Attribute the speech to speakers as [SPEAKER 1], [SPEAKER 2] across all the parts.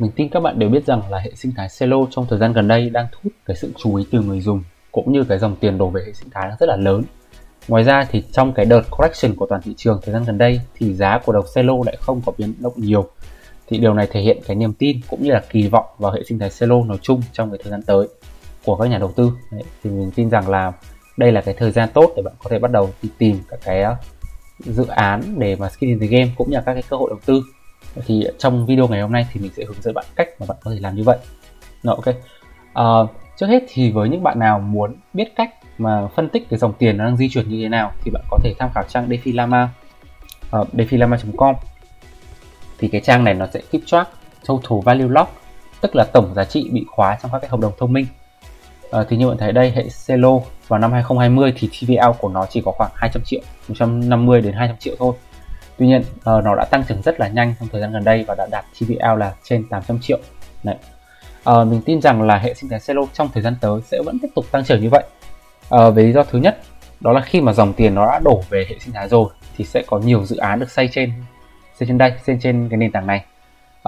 [SPEAKER 1] Mình tin các bạn đều biết rằng là hệ sinh thái Celo trong thời gian gần đây đang thu hút cái sự chú ý từ người dùng cũng như cái dòng tiền đổ về hệ sinh thái rất là lớn. Ngoài ra thì trong cái đợt correction của toàn thị trường thời gian gần đây thì giá của đồng Celo lại không có biến động nhiều. Thì điều này thể hiện cái niềm tin cũng như là kỳ vọng vào hệ sinh thái Celo nói chung trong cái thời gian tới của các nhà đầu tư. Đấy, thì mình tin rằng là đây là cái thời gian tốt để bạn có thể bắt đầu đi tìm các cái ờ, dự án để mà skin in the game cũng như là các cái cơ hội đầu tư thì trong video ngày hôm nay thì mình sẽ hướng dẫn bạn cách mà bạn có thể làm như vậy. Rồi, ok. Uh, trước hết thì với những bạn nào muốn biết cách mà phân tích cái dòng tiền nó đang di chuyển như thế nào thì bạn có thể tham khảo trang Defilama ờ, uh, defilama.com thì cái trang này nó sẽ keep track total value lock tức là tổng giá trị bị khóa trong các cái hợp đồng thông minh. Uh, thì như bạn thấy đây hệ Celo vào năm 2020 thì TVL của nó chỉ có khoảng 200 triệu 150 đến 200 triệu thôi. Tuy nhiên uh, nó đã tăng trưởng rất là nhanh trong thời gian gần đây và đã đạt TVL là trên 800 triệu. Đấy. Uh, mình tin rằng là hệ sinh thái Celo trong thời gian tới sẽ vẫn tiếp tục tăng trưởng như vậy. Uh, với lý do thứ nhất đó là khi mà dòng tiền nó đã đổ về hệ sinh thái rồi thì sẽ có nhiều dự án được xây trên xây trên đây, xây trên cái nền tảng này.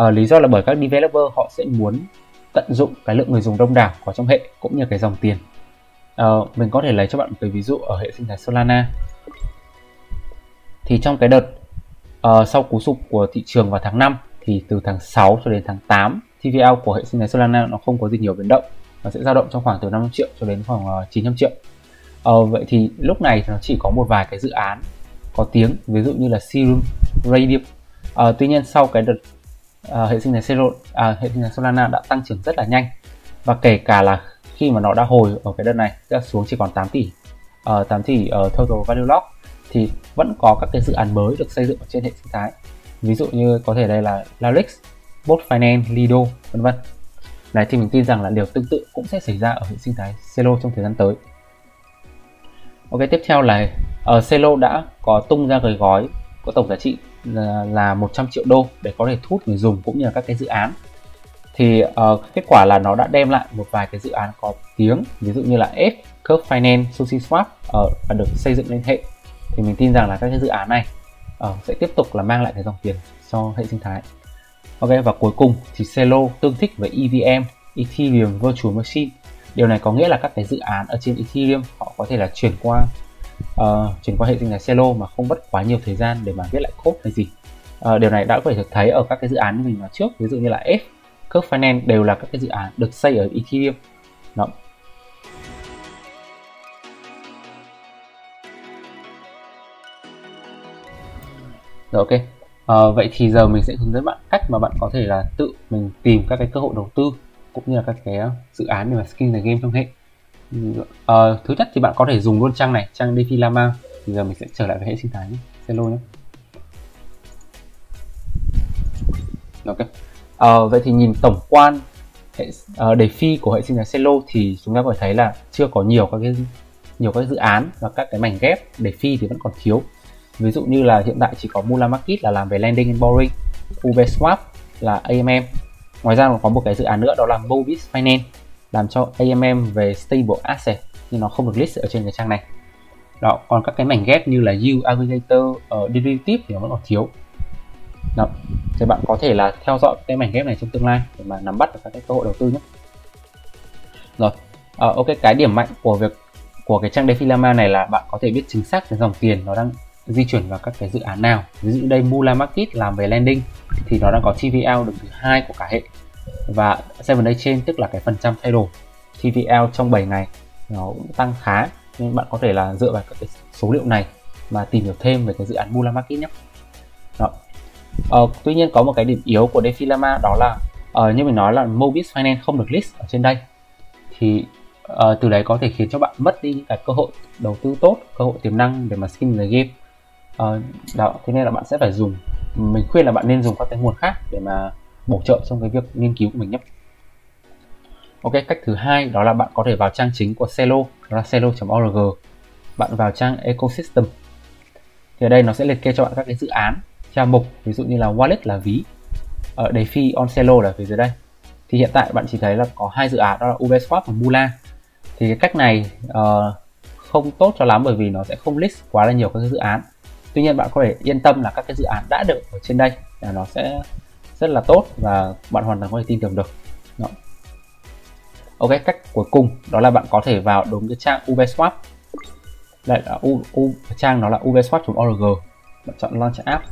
[SPEAKER 1] Uh, lý do là bởi các developer họ sẽ muốn tận dụng cái lượng người dùng đông đảo có trong hệ cũng như cái dòng tiền. Uh, mình có thể lấy cho bạn một cái ví dụ ở hệ sinh thái Solana. Thì trong cái đợt uh, sau cú sụp của thị trường vào tháng 5 thì từ tháng 6 cho đến tháng 8 TVL của hệ sinh thái Solana nó không có gì nhiều biến động. Nó sẽ dao động trong khoảng từ 500 triệu cho đến khoảng ờ, uh, 900 triệu. Uh, vậy thì lúc này thì nó chỉ có một vài cái dự án có tiếng ví dụ như là Serum, Radium. Uh, tuy nhiên sau cái đợt uh, hệ sinh thái Cero, uh, à, hệ sinh thái Solana đã tăng trưởng rất là nhanh. Và kể cả là khi mà nó đã hồi ở cái đợt này đã xuống chỉ còn 8 tỷ. Uh, 8 tỷ ở uh, total value lock thì vẫn có các cái dự án mới được xây dựng ở trên hệ sinh thái. Ví dụ như có thể đây là Larix, Bot Finance, Lido vân vân. Này thì mình tin rằng là điều tương tự cũng sẽ xảy ra ở hệ sinh thái Celo trong thời gian tới. Ok tiếp theo là ở uh, Celo đã có tung ra cái gói có tổng giá trị là, là 100 triệu đô để có thể thu hút người dùng cũng như là các cái dự án. Thì uh, kết quả là nó đã đem lại một vài cái dự án có tiếng ví dụ như là F, Curve Finance, SushiSwap uh, ờ, và được xây dựng lên hệ thì mình tin rằng là các cái dự án này uh, sẽ tiếp tục là mang lại cái dòng tiền cho hệ sinh thái. Ok và cuối cùng thì Celo tương thích với EVM Ethereum Virtual Machine. Điều này có nghĩa là các cái dự án ở trên Ethereum họ có thể là chuyển qua uh, chuyển qua hệ sinh thái Celo mà không mất quá nhiều thời gian để mà viết lại code hay gì. Uh, điều này đã có thể được thấy ở các cái dự án như mình nói trước ví dụ như là F Curve Finance đều là các cái dự án được xây ở Ethereum. Đó. Rồi ok. À, vậy thì giờ mình sẽ hướng dẫn bạn cách mà bạn có thể là tự mình tìm các cái cơ hội đầu tư cũng như là các cái ờ, dự án để mà skin the game trong hệ. À, thứ nhất thì bạn có thể dùng luôn trang này, trang Defilama. Thì giờ mình sẽ trở lại với hệ sinh thái nhé. Hello nhé. Ok. À, vậy thì nhìn tổng quan hệ uh, đề phi của hệ sinh thái Celo thì chúng ta có thể thấy là chưa có nhiều các cái nhiều các dự án và các cái mảnh ghép đề phi thì vẫn còn thiếu ví dụ như là hiện tại chỉ có Mula Market là làm về lending and borrowing Ubeswap là AMM ngoài ra còn có một cái dự án nữa đó là Mobis Finance làm cho AMM về stable asset nhưng nó không được list ở trên cái trang này. Đó còn các cái mảnh ghép như là yield aggregator ở uh, derivative thì nó vẫn còn thiếu. Đó. thì bạn có thể là theo dõi cái mảnh ghép này trong tương lai để mà nắm bắt được các cái cơ hội đầu tư nhé. Rồi uh, ok cái điểm mạnh của việc của cái trang Defilama này là bạn có thể biết chính xác cái dòng tiền nó đang di chuyển vào các cái dự án nào. Ví dụ đây Mula Market làm về lending thì nó đang có TVL được thứ hai của cả hệ. Và 7 day trên tức là cái phần trăm thay đổi. TVL trong 7 ngày nó cũng tăng khá nên bạn có thể là dựa vào các cái số liệu này mà tìm hiểu thêm về cái dự án Mula Market nhé. Đó. Ờ, tuy nhiên có một cái điểm yếu của Defilama đó là uh, như mình nói là Mobis Finance không được list ở trên đây. Thì uh, từ đấy có thể khiến cho bạn mất đi những cái cơ hội đầu tư tốt cơ hội tiềm năng để mà skin the game uh, đó thế nên là bạn sẽ phải dùng mình khuyên là bạn nên dùng các cái nguồn khác để mà bổ trợ trong cái việc nghiên cứu của mình nhé. Ok cách thứ hai đó là bạn có thể vào trang chính của Celo đó là celo.org bạn vào trang ecosystem. Thì ở đây nó sẽ liệt kê cho bạn các cái dự án theo mục ví dụ như là wallet là ví ờ, ở đề phi on Celo là phía dưới đây. Thì hiện tại bạn chỉ thấy là có hai dự án đó là Ubeswap và Mula. Thì cái cách này uh, không tốt cho lắm bởi vì nó sẽ không list quá là nhiều các dự án tuy nhiên bạn có thể yên tâm là các cái dự án đã được ở trên đây là nó sẽ rất là tốt và bạn hoàn toàn có thể tin tưởng được. Đó. ok cách cuối cùng đó là bạn có thể vào đúng cái trang ubswap đây là u, u trang nó là ubswap.org bạn chọn launch app.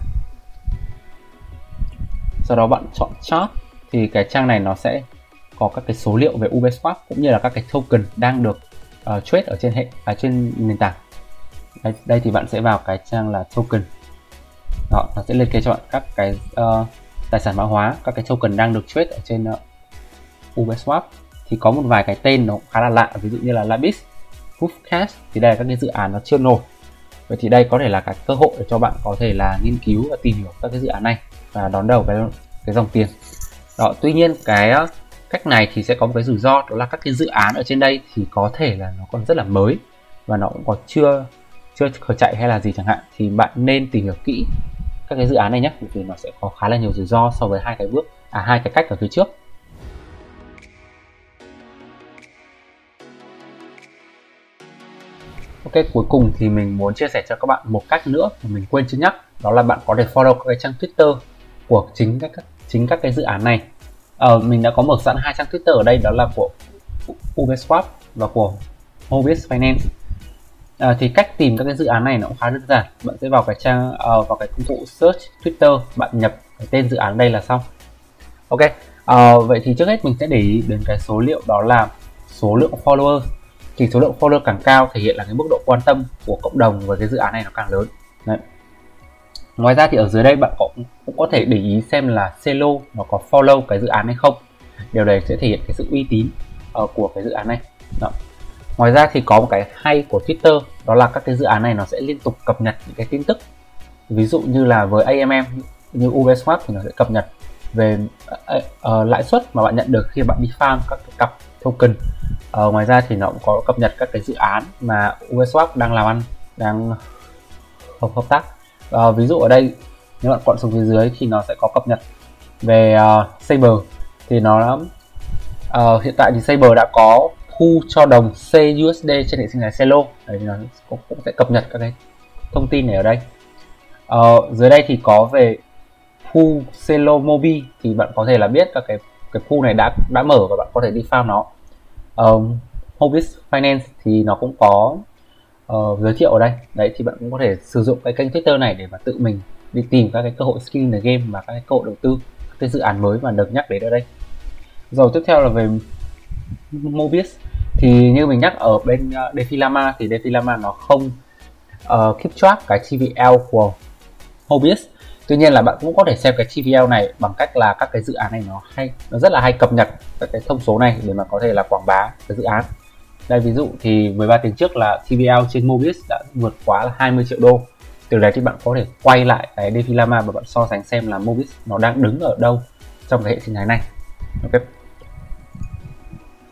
[SPEAKER 1] Sau đó bạn chọn chart. Thì cái trang này nó sẽ có các cái số liệu về ubswap cũng như là các cái token đang được uh, trade ở trên hệ ở à, trên nền tảng đây, đây thì bạn sẽ vào cái trang là token. Đó nó sẽ liệt kê cho bạn các cái uh, tài sản mã hóa các cái token đang được trade ở trên uh, thì có một vài cái tên nó khá là lạ ví dụ như là Labis, ProofCast thì đây là các cái dự án nó chưa nổi. Vậy thì đây có thể là cái cơ hội để cho bạn có thể là nghiên cứu và tìm hiểu các cái dự án này và đón đầu cái cái dòng tiền. Đó tuy nhiên cái ờ, cách này thì sẽ có một cái rủi ro đó là các cái dự án ở trên đây thì có thể là nó còn rất là mới và nó cũng còn chưa chưa khởi chạy hay là gì chẳng hạn thì bạn nên tìm hiểu kỹ các cái dự án này nhé vì nó sẽ có khá là nhiều rủi ro so với hai cái bước à hai cái cách ở phía trước Ok, cuối cùng thì mình muốn chia sẻ cho các bạn một cách nữa mà mình quên chưa nhắc đó là bạn có thể follow các cái trang Twitter của chính các chính các cái dự án này. Ờ, mình đã có mở sẵn hai trang Twitter ở đây đó là của Uniswap và của Mobis Finance. À, thì cách tìm các cái dự án này nó cũng khá đơn giản. Bạn sẽ vào cái trang uh, vào cái công cụ search Twitter, bạn nhập cái tên dự án đây là xong. Ok. Uh, vậy thì trước hết mình sẽ để ý đến cái số liệu đó là số lượng follower thì số lượng follower càng cao thể hiện là cái mức độ quan tâm của cộng đồng với cái dự án này nó càng lớn Đấy. ngoài ra thì ở dưới đây bạn cũng, cũng có thể để ý xem là Celo nó có follow cái dự án hay không điều này sẽ thể hiện cái sự uy tín uh, của cái dự án này đó ngoài ra thì có một cái hay của Twitter đó là các cái dự án này nó sẽ liên tục cập nhật những cái tin tức. Ví dụ như là với AMM như Uniswap thì nó sẽ cập nhật về uh, uh, lãi suất mà bạn nhận được khi bạn đi farm các cái cặp token. Uh, ngoài ra thì nó cũng có cập nhật các cái dự án mà Uniswap đang làm ăn đang hợp hợp tác. Uh, ví dụ ở đây nếu bạn quặn xuống phía dưới thì nó sẽ có cập nhật về uh, Saber. Thì nó uh, hiện tại thì Saber đã có khu cho đồng CUSD trên hệ sinh thái Celo. Đấy nó cũng, cũng sẽ cập nhật các cái thông tin này ở đây. Ờ, dưới đây thì có về khu Celo Mobi thì bạn có thể là biết các cái cái khu này đã đã mở và bạn có thể đi farm nó. Ờ, um, Hobbies Finance thì nó cũng có uh, giới thiệu ở đây. Đấy thì bạn cũng có thể sử dụng cái kênh Twitter này để mà tự mình đi tìm các cái cơ hội skin in the game và các cái cơ hội đầu tư các cái dự án mới mà được nhắc đến ở đây. Rồi tiếp theo là về Mobius thì như mình nhắc ở bên uh, Defilama thì Defilama nó không uh, keep track cái TVL của Mobius tuy nhiên là bạn cũng có thể xem cái TVL này bằng cách là các cái dự án này nó hay nó rất là hay cập nhật các cái thông số này để mà có thể là quảng bá cái dự án. Đây ví dụ thì 13 tiếng trước là TVL trên Mobis đã vượt quá là 20 triệu đô. Từ đấy thì bạn có thể quay lại cái Defilama và bạn so sánh xem là Mobis nó đang đứng ở đâu trong cái hệ sinh thái này. Ok.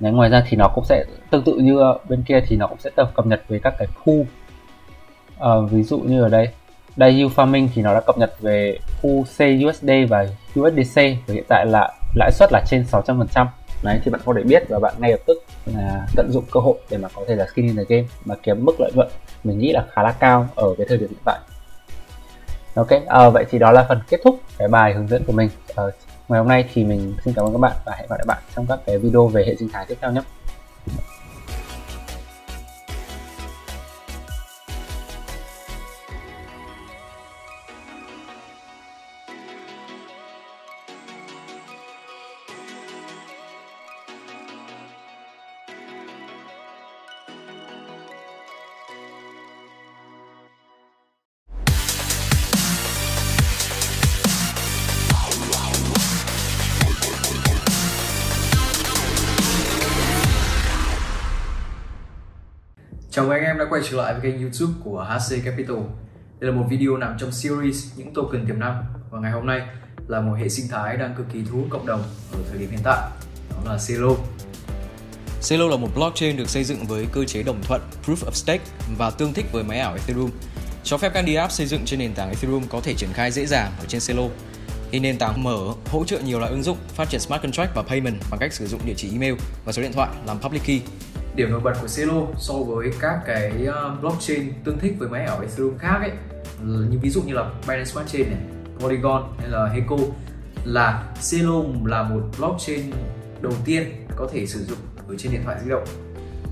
[SPEAKER 1] Đấy, ngoài ra thì nó cũng sẽ tương tự như ờ, bên kia thì nó cũng sẽ tập cập nhật về các cái khu à, ví dụ như ở đây. Đây U farming thì nó đã cập nhật về khu CUSD và USDC và hiện tại là lãi suất là trên 600% đấy thì bạn có thể biết và bạn ngay lập tức là tận dụng cơ hội để mà có thể là skin in the game mà kiếm mức lợi nhuận mình nghĩ là khá là cao ở cái thời điểm hiện tại. Ok à, vậy thì đó là phần kết thúc cái bài hướng dẫn của mình. À, ngày hôm nay thì mình xin cảm ơn các bạn và hẹn gặp lại bạn trong các cái video về hệ sinh thái tiếp theo nhé.
[SPEAKER 2] Chào mừng anh em đã quay trở lại với kênh youtube của HC Capital. Đây là một video nằm trong series những token tiềm năng. Và ngày hôm nay là một hệ sinh thái đang cực kỳ thu hút cộng đồng ở thời điểm hiện tại. Đó là Celo
[SPEAKER 3] Celo là một blockchain được xây dựng với cơ chế đồng thuận, Proof of Stake và tương thích với máy ảo Ethereum. Cho phép các DApp xây dựng trên nền tảng Ethereum có thể triển khai dễ dàng ở trên Celo thì nền tảng mở hỗ trợ nhiều loại ứng dụng, phát triển smart contract và payment bằng cách sử dụng địa chỉ email và số điện thoại làm public key
[SPEAKER 2] điểm nổi bật của Celo so với các cái ờ, blockchain tương thích với máy ảo Ethereum khác ấy như ví dụ như là Binance Smart Chain này, Polygon hay là Heco là Celo là một blockchain đầu tiên có thể sử dụng ở trên điện thoại di động.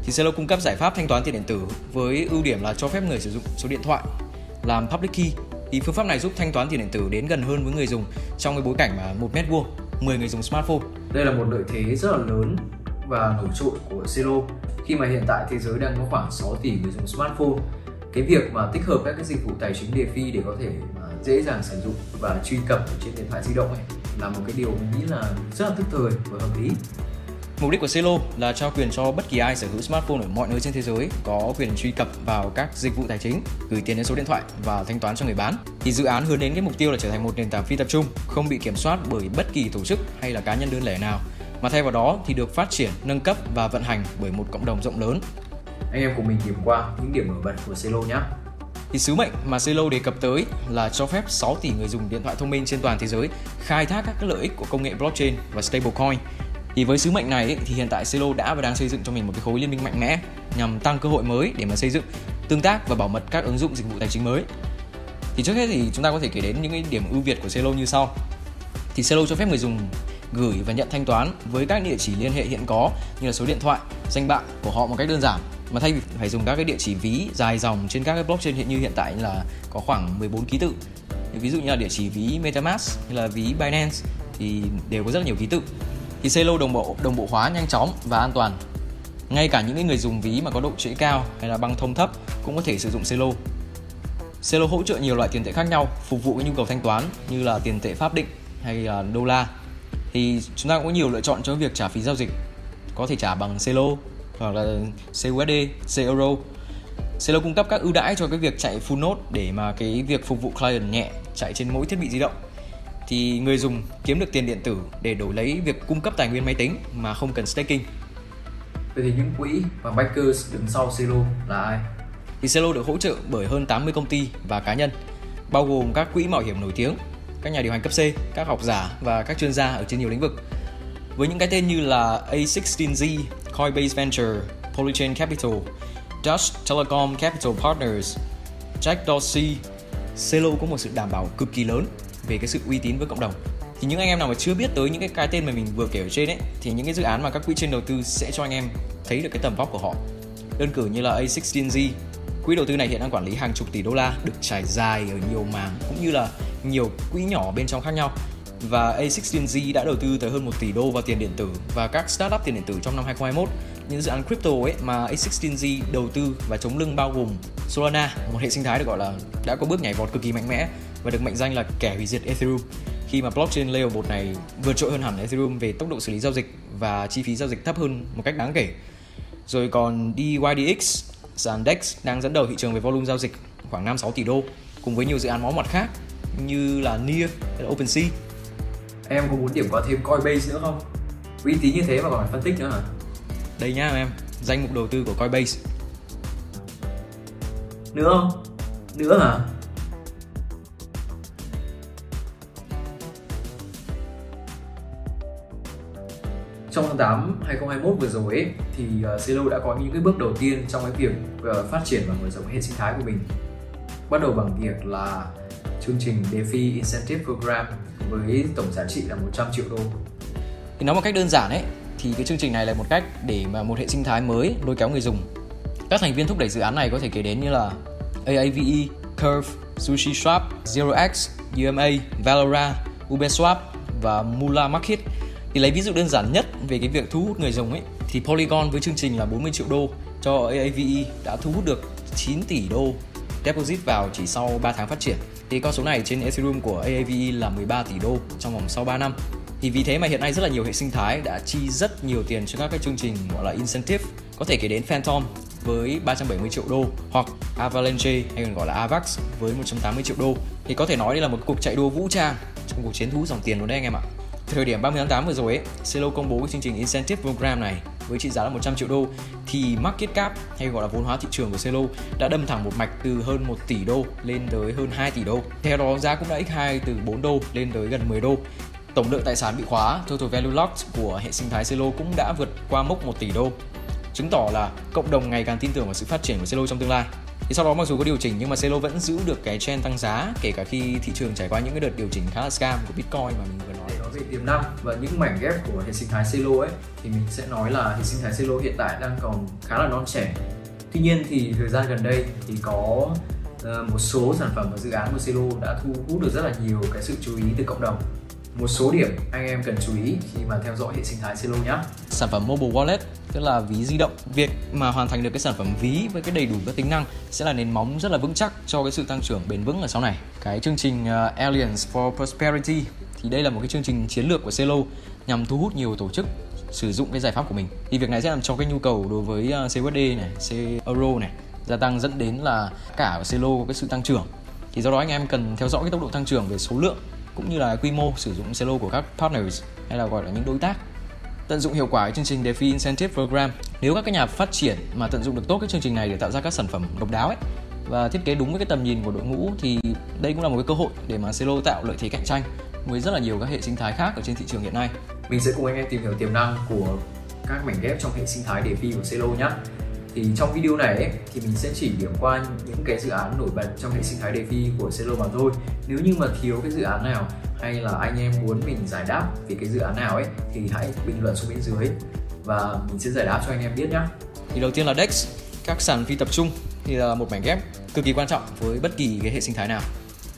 [SPEAKER 3] Thì Celo cung cấp giải pháp thanh toán tiền điện tử với ưu điểm là cho phép người sử dụng số điện thoại làm public key. Thì phương pháp này giúp thanh toán tiền điện tử đến gần hơn với người dùng trong cái bối cảnh mà một mét vuông 10 người dùng smartphone.
[SPEAKER 2] Đây là một lợi thế rất là lớn và nổi trội của Celo khi mà hiện tại thế giới đang có khoảng 6 tỷ người dùng smartphone. Cái việc mà tích hợp các cái dịch vụ tài chính đề phi để có thể mà dễ dàng sử dụng và truy cập trên điện thoại di động ấy là một cái điều mình nghĩ là rất là thức thời và hợp lý.
[SPEAKER 3] Mục đích của Celo là trao quyền cho bất kỳ ai sở hữu smartphone ở mọi nơi trên thế giới có quyền truy cập vào các dịch vụ tài chính, gửi tiền đến số điện thoại và thanh toán cho người bán. Thì dự án hướng đến cái mục tiêu là trở thành một nền tảng phi tập trung, không bị kiểm soát bởi bất kỳ tổ chức hay là cá nhân đơn lẻ nào, mà thay vào đó thì được phát triển, nâng cấp và vận hành bởi một cộng đồng rộng lớn.
[SPEAKER 2] Anh em cùng mình điểm qua những điểm nổi bật của Celo nhé.
[SPEAKER 3] Thì sứ mệnh mà Celo đề cập tới là cho phép 6 tỷ người dùng điện thoại thông minh trên toàn thế giới khai thác các lợi ích của công nghệ blockchain và stablecoin thì với sứ mệnh này ấy, thì hiện tại Celo đã và đang xây dựng cho mình một cái khối liên minh mạnh mẽ nhằm tăng cơ hội mới để mà xây dựng tương tác và bảo mật các ứng dụng dịch vụ tài chính mới. Thì trước hết thì chúng ta có thể kể đến những cái điểm ưu việt của Celo như sau. Thì Celo cho phép người dùng gửi và nhận thanh toán với các địa chỉ liên hệ hiện có như là số điện thoại, danh bạ của họ một cách đơn giản mà thay vì phải dùng các cái địa chỉ ví dài dòng trên các cái blockchain hiện như hiện tại là có khoảng 14 ký tự. Ví dụ như là địa chỉ ví MetaMask hay là ví Binance thì đều có rất là nhiều ký tự thì Celo đồng bộ đồng bộ hóa nhanh chóng và an toàn. Ngay cả những người dùng ví mà có độ trễ cao hay là băng thông thấp cũng có thể sử dụng Celo. Celo hỗ trợ nhiều loại tiền tệ khác nhau phục vụ cái nhu cầu thanh toán như là tiền tệ pháp định hay là đô la. Thì chúng ta cũng có nhiều lựa chọn cho việc trả phí giao dịch. Có thể trả bằng Celo hoặc là CUSD, CEuro. Celo cung cấp các ưu đãi cho cái việc chạy full node để mà cái việc phục vụ client nhẹ chạy trên mỗi thiết bị di động thì người dùng kiếm được tiền điện tử để đổi lấy việc cung cấp tài nguyên máy tính mà không cần staking.
[SPEAKER 2] Vậy thì những quỹ và backers đứng sau Celo là ai?
[SPEAKER 3] Thì Celo được hỗ trợ bởi hơn 80 công ty và cá nhân, bao gồm các quỹ mạo hiểm nổi tiếng, các nhà điều hành cấp C, các học giả và các chuyên gia ở trên nhiều lĩnh vực. Với những cái tên như là A16Z, Coinbase Venture, Polychain Capital, Dutch Telecom Capital Partners, Jack Dorsey, Celo có một sự đảm bảo cực kỳ lớn về cái sự uy tín với cộng đồng thì những anh em nào mà chưa biết tới những cái cái tên mà mình vừa kể ở trên ấy thì những cái dự án mà các quỹ trên đầu tư sẽ cho anh em thấy được cái tầm vóc của họ đơn cử như là A16Z quỹ đầu tư này hiện đang quản lý hàng chục tỷ đô la được trải dài ở nhiều mảng cũng như là nhiều quỹ nhỏ bên trong khác nhau. Và A16Z đã đầu tư tới hơn 1 tỷ đô vào tiền điện tử và các startup tiền điện tử trong năm 2021 những dự án crypto ấy mà A16Z đầu tư và chống lưng bao gồm Solana, một hệ sinh thái được gọi là đã có bước nhảy vọt cực kỳ mạnh mẽ và được mệnh danh là kẻ hủy diệt Ethereum. Khi mà blockchain layer 1 này vượt trội hơn hẳn Ethereum về tốc độ xử lý giao dịch và chi phí giao dịch thấp hơn một cách đáng kể. Rồi còn DYDX, sàn DEX đang dẫn đầu thị trường về volume giao dịch khoảng 5-6 tỷ đô cùng với nhiều dự án máu mặt khác như là Near hay là OpenSea.
[SPEAKER 2] Em có muốn điểm qua thêm Coinbase nữa không? Uy tín như thế mà còn phải phân tích nữa hả?
[SPEAKER 3] Đây nhá em, danh mục đầu tư của Coinbase.
[SPEAKER 2] Nữa không? Nữa hả? trong tháng 8 2021 vừa rồi ấy, thì uh, Celo đã có những cái bước đầu tiên trong cái việc uh, phát triển và mở rộng hệ sinh thái của mình. Bắt đầu bằng việc là chương trình DeFi Incentive Program với tổng giá trị là 100 triệu đô.
[SPEAKER 3] Thì nói một cách đơn giản ấy, thì cái chương trình này là một cách để mà một hệ sinh thái mới lôi kéo người dùng. Các thành viên thúc đẩy dự án này có thể kể đến như là AAVE, Curve, Sushi Swap, ZeroX, UMA, Valora, Uberswap và Mula Market thì lấy ví dụ đơn giản nhất về cái việc thu hút người dùng ấy thì Polygon với chương trình là 40 triệu đô cho AAVE đã thu hút được 9 tỷ đô deposit vào chỉ sau 3 tháng phát triển. Thì con số này trên Ethereum của AAVE là 13 tỷ đô trong vòng sau 3 năm. Thì vì thế mà hiện nay rất là nhiều hệ sinh thái đã chi rất nhiều tiền cho các cái chương trình gọi là incentive. Có thể kể đến Phantom với 370 triệu đô hoặc Avalanche hay còn gọi là Avax với 180 triệu đô. Thì có thể nói đây là một cuộc chạy đua vũ trang trong cuộc chiến thu dòng tiền luôn đấy anh em ạ. Thời điểm 30 tháng 8 vừa rồi ấy, Celo công bố cái chương trình Incentive Program này với trị giá là 100 triệu đô thì market cap hay gọi là vốn hóa thị trường của Celo đã đâm thẳng một mạch từ hơn 1 tỷ đô lên tới hơn 2 tỷ đô. Theo đó giá cũng đã x2 từ 4 đô lên tới gần 10 đô. Tổng lượng tài sản bị khóa Total Value Locked của hệ sinh thái Celo cũng đã vượt qua mốc 1 tỷ đô, chứng tỏ là cộng đồng ngày càng tin tưởng vào sự phát triển của Celo trong tương lai. Thì sau đó mặc dù có điều chỉnh nhưng mà Celo vẫn giữ được cái trend tăng giá kể cả khi thị trường trải qua những cái đợt điều chỉnh khá là scam của Bitcoin mà mình vừa nói
[SPEAKER 2] về tiềm năng và những mảnh ghép của hệ sinh thái Celo ấy thì mình sẽ nói là hệ sinh thái Celo hiện tại đang còn khá là non trẻ. Tuy nhiên thì thời gian gần đây thì có ờ, một số sản phẩm và dự án của Celo đã thu hút được rất là nhiều cái sự chú ý từ cộng đồng một số điểm anh em cần chú ý khi mà theo dõi hệ sinh thái Celo nhé.
[SPEAKER 3] Sản phẩm mobile wallet tức là ví di động. Việc mà hoàn thành được cái sản phẩm ví với cái đầy đủ các tính năng sẽ là nền móng rất là vững chắc cho cái sự tăng trưởng bền vững ở sau này. Cái chương trình uh, Alliance for Prosperity thì đây là một cái chương trình chiến lược của Celo nhằm thu hút nhiều tổ chức sử dụng cái giải pháp của mình. Thì việc này sẽ làm cho cái nhu cầu đối với ờ, CUSD này, C euro này gia tăng dẫn đến là cả Celo có cái sự tăng trưởng. Thì do đó anh em cần theo dõi cái tốc độ tăng trưởng về số lượng cũng như là quy mô sử dụng Celo của các partners hay là gọi là những đối tác tận dụng hiệu quả chương trình DeFi Incentive Program nếu các cái nhà phát triển mà tận dụng được tốt cái chương trình này để tạo ra các sản phẩm độc đáo ấy và thiết kế đúng với cái tầm nhìn của đội ngũ thì đây cũng là một cái cơ hội để mà Celo tạo lợi thế cạnh tranh với rất là nhiều các hệ sinh thái khác ở trên thị trường hiện nay.
[SPEAKER 2] Mình sẽ cùng anh em tìm hiểu tiềm năng của các mảnh ghép trong hệ sinh thái DeFi của Celo nhé. Thì trong video này ấy, thì mình sẽ chỉ điểm qua những cái dự án nổi bật trong hệ sinh thái DeFi của Celo mà thôi. Nếu như mà thiếu cái dự án nào hay là anh em muốn mình giải đáp về cái dự án nào ấy thì hãy bình luận xuống bên dưới và mình sẽ giải đáp cho anh em biết nhé.
[SPEAKER 3] Thì đầu tiên là DEX các sàn phi tập trung thì là một mảnh ghép cực kỳ quan trọng với bất kỳ cái hệ sinh thái nào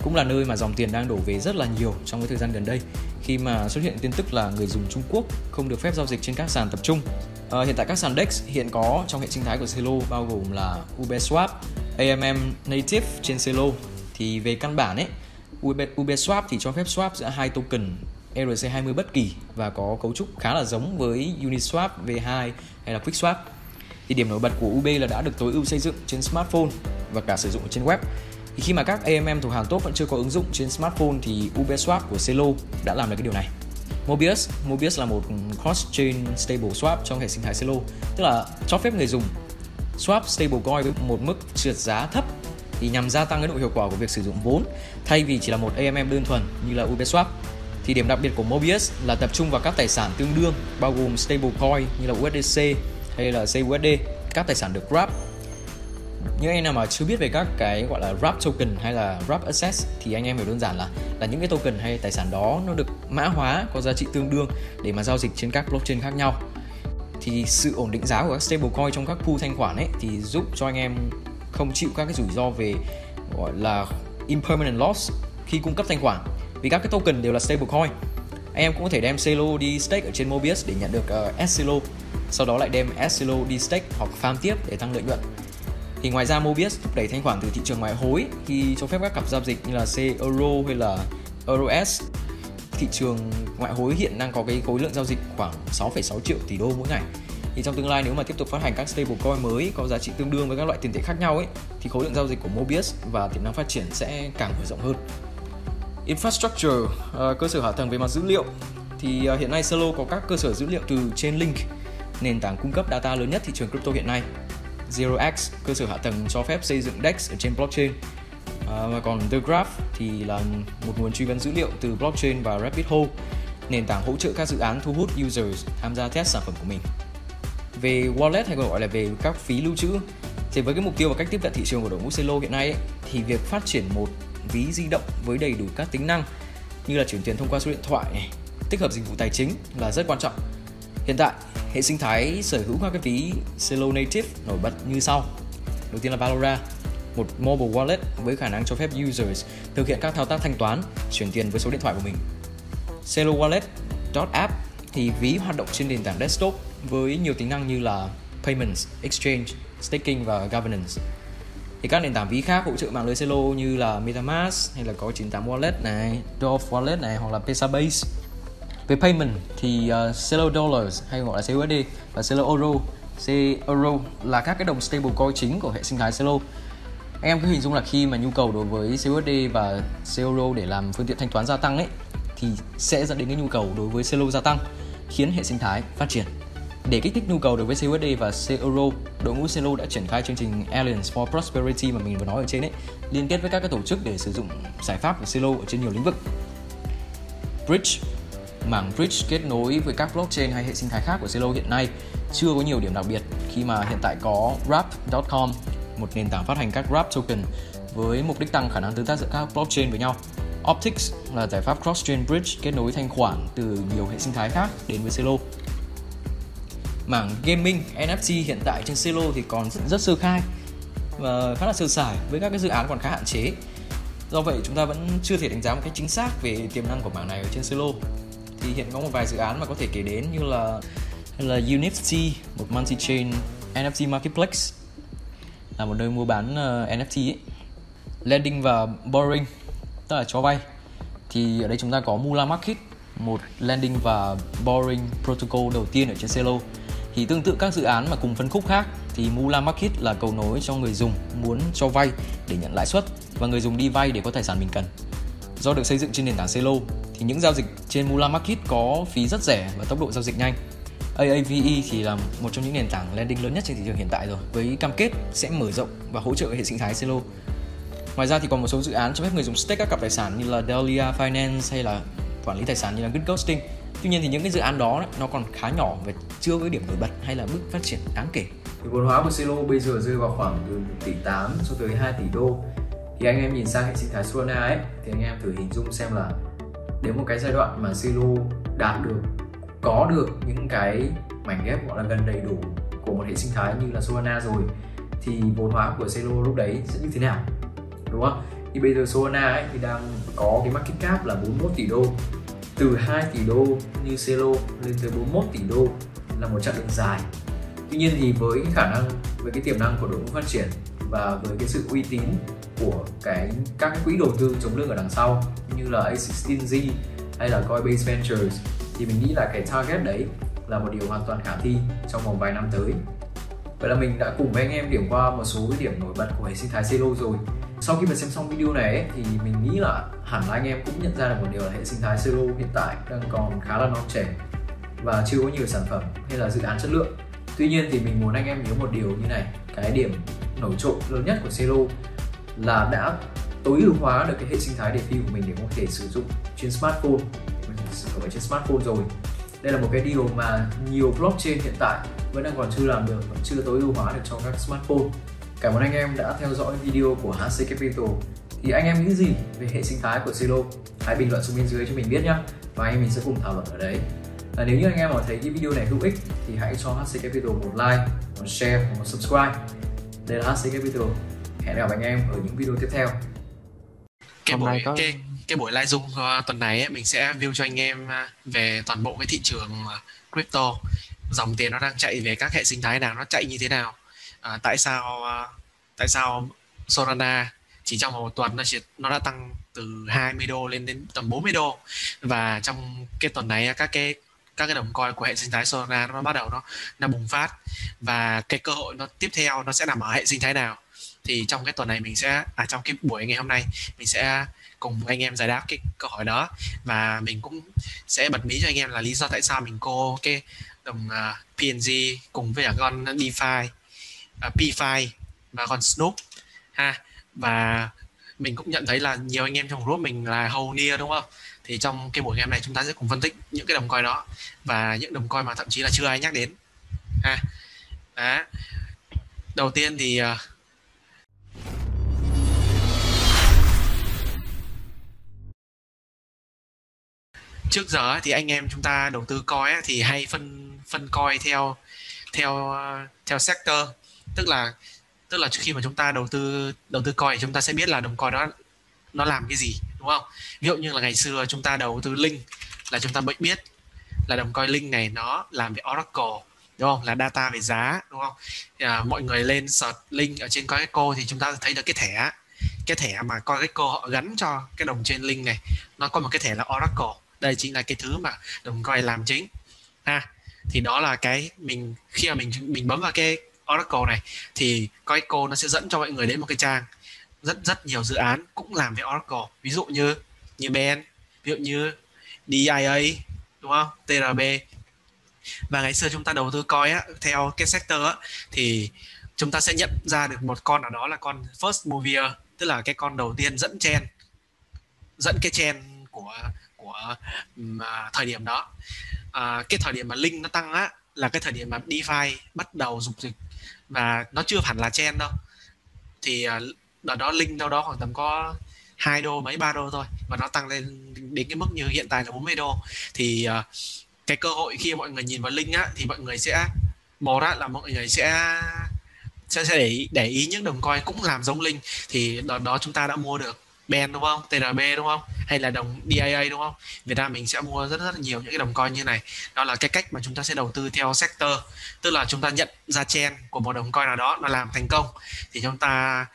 [SPEAKER 3] cũng là nơi mà dòng tiền đang đổ về rất là nhiều trong cái thời gian gần đây khi mà xuất hiện tin tức là người dùng Trung Quốc không được phép giao dịch trên các sàn tập trung. À, hiện tại các sàn DEX hiện có trong hệ sinh thái của Celo bao gồm là Uberswap, AMM Native trên Celo. Thì về căn bản ấy, Uberswap thì cho phép swap giữa hai token ERC20 bất kỳ và có cấu trúc khá là giống với Uniswap V2 hay là QuickSwap. Thì điểm nổi bật của UB là đã được tối ưu xây dựng trên smartphone và cả sử dụng trên web thì khi mà các AMM thuộc hàng top vẫn chưa có ứng dụng trên smartphone thì Uberswap của Celo đã làm được cái điều này. Mobius, Mobius là một cross-chain stable swap trong hệ sinh thái Celo, tức là cho phép người dùng swap stablecoin với một mức trượt giá thấp thì nhằm gia tăng cái độ hiệu quả của việc sử dụng vốn thay vì chỉ là một AMM đơn thuần như là Uberswap. Thì điểm đặc biệt của Mobius là tập trung vào các tài sản tương đương bao gồm stablecoin như là USDC hay là CUSD, các tài sản được grab những anh nào mà chưa biết về các cái gọi là wrap token hay là wrap assets thì anh em hiểu đơn giản là là những cái token hay tài sản đó nó được mã hóa có giá trị tương đương để mà giao dịch trên các blockchain khác nhau. Thì sự ổn định giá của các stablecoin trong các pool thanh khoản ấy thì giúp cho anh em không chịu các cái rủi ro về gọi là impermanent loss khi cung cấp thanh khoản. Vì các cái token đều là stablecoin. Anh em cũng có thể đem Celo đi stake ở trên Mobius để nhận được uh, S sau đó lại đem S đi stake hoặc farm tiếp để tăng lợi nhuận thì ngoài ra Mobius thúc đẩy thanh khoản từ thị trường ngoại hối khi cho phép các cặp giao dịch như là C Euro hay là Euro S. Thị trường ngoại hối hiện đang có cái khối lượng giao dịch khoảng 6,6 triệu tỷ đô mỗi ngày. Thì trong tương lai nếu mà tiếp tục phát hành các stablecoin mới có giá trị tương đương với các loại tiền tệ khác nhau ấy thì khối lượng giao dịch của Mobius và tiềm năng phát triển sẽ càng mở rộng hơn. Infrastructure, à, cơ sở hạ tầng về mặt dữ liệu thì à, hiện nay Solo có các cơ sở dữ liệu từ Chainlink, nền tảng cung cấp data lớn nhất thị trường crypto hiện nay 0x cơ sở hạ tầng cho phép xây dựng DEX ở trên blockchain à, và còn The Graph thì là một nguồn truy vấn dữ liệu từ blockchain và Rabbit Hole nền tảng hỗ trợ các dự án thu hút users tham gia test sản phẩm của mình về wallet hay còn gọi là về các phí lưu trữ thì với cái mục tiêu và cách tiếp cận thị trường của đội ngũ Celo hiện nay ấy, thì việc phát triển một ví di động với đầy đủ các tính năng như là chuyển tiền thông qua số điện thoại này, tích hợp dịch vụ tài chính là rất quan trọng. Hiện tại Hệ sinh thái sở hữu các cái ví Celo Native nổi bật như sau. Đầu tiên là Valora, một mobile wallet với khả năng cho phép users thực hiện các thao tác thanh toán, chuyển tiền với số điện thoại của mình. Celo Wallet.app thì ví hoạt động trên nền tảng desktop với nhiều tính năng như là payments, exchange, staking và governance. Thì các nền tảng ví khác hỗ trợ mạng lưới Celo như là MetaMask hay là có 98 Wallet này, Dove Wallet này hoặc là Pesabase về payment thì ờ, uh, Celo Dollars hay gọi là CUSD và Celo Euro. C Euro là các cái đồng stablecoin chính của hệ sinh thái Celo anh em cứ hình dung là khi mà nhu cầu đối với CUSD và C Euro để làm phương tiện thanh toán gia tăng ấy thì sẽ dẫn đến cái nhu cầu đối với Celo gia tăng khiến hệ sinh thái phát triển. Để kích thích nhu cầu đối với CUSD và CEuro, đội ngũ Celo đã triển khai chương trình Alliance for Prosperity mà mình vừa nói ở trên ấy, liên kết với các cái tổ chức để sử dụng giải pháp của Celo ở trên nhiều lĩnh vực. Bridge mảng bridge kết nối với các blockchain hay hệ sinh thái khác của Celo hiện nay chưa có nhiều điểm đặc biệt khi mà hiện tại có Wrap.com, một nền tảng phát hành các Wrap token với mục đích tăng khả năng tương tác giữa các blockchain với nhau. Optics là giải pháp cross-chain bridge kết nối thanh khoản từ nhiều hệ sinh thái khác đến với Celo. Mảng gaming NFT hiện tại trên Celo thì còn rất, rất sơ khai và khá là sơ sài với các cái dự án còn khá hạn chế. Do vậy chúng ta vẫn chưa thể đánh giá một cách chính xác về tiềm năng của mảng này ở trên Celo. Thì hiện có một vài dự án mà có thể kể đến như là là Unifty, một multi-chain NFT marketplace là một nơi mua bán ờ, uh, NFT ấy. Lending và borrowing tức là cho vay thì ở đây chúng ta có Mula Market một lending và borrowing protocol đầu tiên ở trên Celo thì tương tự các dự án mà cùng phân khúc khác thì Mula Market là cầu nối cho người dùng muốn cho vay để nhận lãi suất và người dùng đi vay để có tài sản mình cần. Do được xây dựng trên nền tảng Celo thì những giao dịch trên Mula Market có phí rất rẻ và tốc độ giao dịch nhanh. AAVE thì là một trong những nền tảng lending lớn nhất trên thị trường hiện tại rồi với cam kết sẽ mở rộng và hỗ trợ hệ sinh thái Celo Ngoài ra thì còn một số dự án cho phép người dùng stake các cặp tài sản như là Delia Finance hay là quản lý tài sản như là Good Ghosting. Tuy nhiên thì những cái dự án đó nó còn khá nhỏ và chưa có điểm nổi bật hay là bước phát triển đáng kể.
[SPEAKER 2] Thì vốn hóa của Celo bây giờ rơi vào khoảng từ 1 tỷ 8 cho tới 2 tỷ đô. Thì anh em nhìn sang hệ sinh thái Solana ấy, thì anh em thử hình dung xem là đến một cái giai đoạn mà Celo đạt được, có được những cái mảnh ghép gọi là gần đầy đủ của một hệ sinh thái như là Solana rồi, thì vốn hóa của Celo lúc đấy sẽ như thế nào? Đúng không? Thì bây giờ Solana ấy thì đang có cái market cap là 41 tỷ đô. Từ 2 tỷ đô như Celo lên tới 41 tỷ đô là một chặng đường dài. Tuy nhiên thì với cái khả năng, với cái tiềm năng của đội ngũ phát triển và với cái sự uy tín của cái các cái quỹ đầu tư chống lưng ở đằng sau như là A16Z hay là Coinbase Ventures thì mình nghĩ là cái target đấy là một điều hoàn toàn khả thi trong vòng vài năm tới. Vậy là mình đã cùng với anh em điểm qua một số cái điểm nổi bật của hệ sinh thái Celo rồi. Sau khi mà xem xong video này ấy, thì mình nghĩ là hẳn là anh em cũng nhận ra được một điều là hệ sinh thái Zero hiện tại đang còn khá là non trẻ và chưa có nhiều sản phẩm hay là dự án chất lượng. Tuy nhiên thì mình muốn anh em nhớ một điều như này cái điểm nổi trội lớn nhất của Zero là đã tối ưu hóa được cái hệ sinh thái DeFi của mình để có thể sử dụng trên smartphone sử dụng ở trên smartphone rồi đây là một cái điều mà nhiều blockchain hiện tại vẫn đang còn chưa làm được vẫn chưa tối ưu hóa được cho các smartphone Cảm ơn anh em đã theo dõi video của HC Capital. Thì anh em nghĩ gì về hệ sinh thái của Zelo? Hãy bình luận xuống bên dưới cho mình biết nhé và anh em mình sẽ cùng thảo luận ở đấy. Và nếu như anh em mà thấy cái video này hữu ích thì hãy cho HC Capital một like, một share một subscribe. Đây là HC Capital. Hẹn gặp anh em ở những video tiếp theo.
[SPEAKER 4] Cái buổi có... cái cái buổi live zoom uh, tuần này ấy, mình sẽ view cho anh em uh, về toàn bộ cái thị trường uh, crypto. Dòng tiền nó đang chạy về các hệ sinh thái nào nó chạy như thế nào? À, tại sao à, tại sao Solana chỉ trong một tuần nó chỉ nó đã tăng từ 20 đô lên đến tầm 40 đô? Và trong cái tuần này các cái các cái đồng coin của hệ sinh thái Solana nó bắt đầu nó nó bùng phát. Và cái cơ hội nó tiếp theo nó sẽ nằm ở hệ sinh thái nào thì trong cái tuần này mình sẽ à trong cái buổi ngày hôm nay mình sẽ cùng anh em giải đáp cái câu hỏi đó. Và mình cũng sẽ bật mí cho anh em là lý do tại sao mình cô cái đồng à, uh, PNG cùng với cả con DeFi uh, à, PFi và con Snoop ha. Và mình cũng nhận thấy là nhiều anh em trong group mình là hầu near đúng không? Thì trong cái buổi game này chúng ta sẽ cùng phân tích những cái đồng coin đó và những đồng coin mà thậm chí là chưa ai nhắc đến ha. Đó. Đầu tiên thì uh, trước giờ thì anh em chúng ta đầu tư coi thì hay phân phân coi theo theo theo sector. Tức là tức là khi mà chúng ta đầu tư đầu tư coi chúng ta sẽ biết là đồng coi đó nó làm cái gì đúng không? Ví dụ như là ngày xưa chúng ta đầu tư link là chúng ta mới biết là đồng coi link này nó làm về oracle đúng không? Là data về giá đúng không? À, mọi người lên search link ở trên coineco thì chúng ta thấy được cái thẻ cái thẻ mà coineco họ gắn cho cái đồng trên link này nó có một cái thẻ là oracle đây chính là cái thứ mà đồng coin làm chính. Ha, thì đó là cái mình, khi mà mình mình bấm vào cái Oracle này, thì Coico nó sẽ dẫn cho mọi người đến một cái trang rất rất nhiều dự án cũng làm về Oracle. Ví dụ như như Ben, ví dụ như DIA đúng không? TRB và ngày xưa chúng ta đầu tư coi á, theo cái sector á, thì chúng ta sẽ nhận ra được một con ở đó là con first mover, tức là cái con đầu tiên dẫn chen dẫn cái chen của của um, thời điểm đó. À, cái thời điểm mà link nó tăng á là cái thời điểm mà DeFi bắt đầu dục dịch và nó chưa hẳn là chen đâu. Thì uh, đợt đó link đâu đó khoảng tầm có 2 đô mấy 3 đô thôi và nó tăng lên đến cái mức như hiện tại là 40 đô. Thì uh, cái cơ hội khi mọi người nhìn vào link á thì mọi người sẽ một á là mọi người sẽ sẽ, sẽ để ý, để ý những đồng coin cũng làm giống link thì đợt đó chúng ta đã mua được Ben đúng không? TRB đúng không? Hay là đồng DIA đúng không? Việt Nam mình sẽ mua rất rất nhiều những cái đồng coin như này. Đó là cái cách mà chúng ta sẽ đầu tư theo sector. Tức là chúng ta nhận ra chen của một đồng coin nào đó nó làm thành công thì chúng ta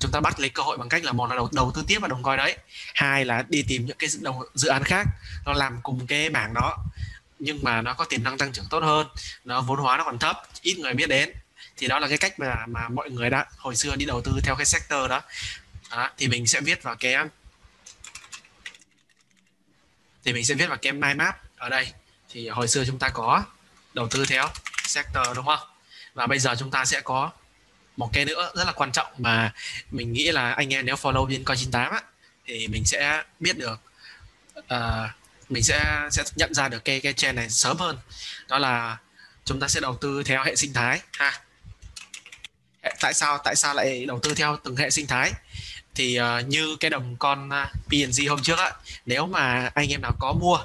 [SPEAKER 4] chúng ta bắt lấy cơ hội bằng cách là một là đầu, đầu tư tiếp vào đồng coin đấy, hai là đi tìm những cái đồng, dự án khác nó làm cùng cái bảng đó nhưng mà nó có tiềm năng tăng trưởng tốt hơn, nó vốn hóa nó còn thấp, ít người biết đến thì đó là cái cách mà mà mọi người đã hồi xưa đi đầu tư theo cái sector đó đó, thì mình sẽ viết vào cái thì mình sẽ viết vào cái mind map ở đây. Thì hồi xưa chúng ta có đầu tư theo sector đúng không? Và bây giờ chúng ta sẽ có một cái nữa rất là quan trọng mà mình nghĩ là anh em nếu follow viên coi 98 á thì mình sẽ biết được uh, mình sẽ sẽ nhận ra được cái cái trend này sớm hơn. Đó là chúng ta sẽ đầu tư theo hệ sinh thái ha. Tại sao tại sao lại đầu tư theo từng hệ sinh thái? Thì uh, như cái đồng con ờ, uh, PNG hôm trước á nếu mà anh em nào có mua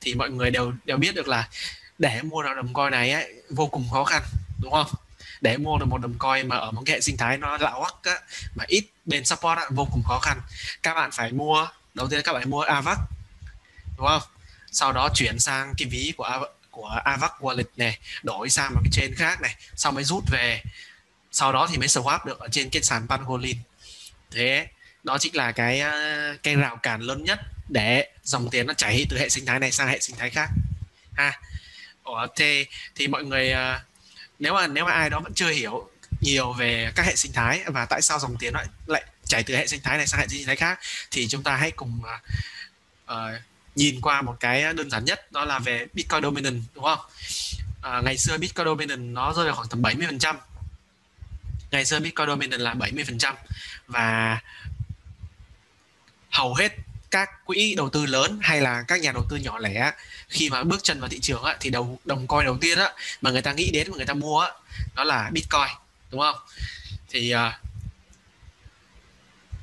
[SPEAKER 4] thì mọi người đều đều biết được là để mua được đồng coin này ấy, vô cùng khó khăn đúng không? Để mua được một đồng coin mà ở một cái hệ sinh thái nó lão hoắc á mà ít bên support á, vô cùng khó khăn. Các bạn phải mua đầu tiên các bạn mua AVAX đúng không? Sau đó chuyển sang cái ví của AVAX, của AVAX wallet này đổi sang một cái chain khác này sau mới rút về. Sau đó thì mới swap được ở trên cái sàn Pangolin thế đó chính là cái ờ, cái rào cản lớn nhất để dòng tiền nó chảy từ hệ sinh thái này sang hệ sinh thái khác. Ha. Ủa, thế thì mọi người ờ, nếu mà nếu mà ai đó vẫn chưa hiểu nhiều về các hệ sinh thái và tại sao dòng tiền lại lại chảy từ hệ sinh thái này sang hệ sinh thái khác thì chúng ta hãy cùng uh, nhìn qua một cái đơn giản nhất đó là về Bitcoin dominant đúng không? Uh, ngày xưa Bitcoin dominant nó rơi vào khoảng tầm 70 phần trăm. Ngày xưa Bitcoin dominant là 70% và hầu hết các quỹ đầu tư lớn hay là các nhà đầu tư nhỏ lẻ khi mà bước chân vào thị trường á, thì đầu đồng coin đầu tiên á, mà người ta nghĩ đến mà người ta mua á, đó là Bitcoin đúng không? Thì à,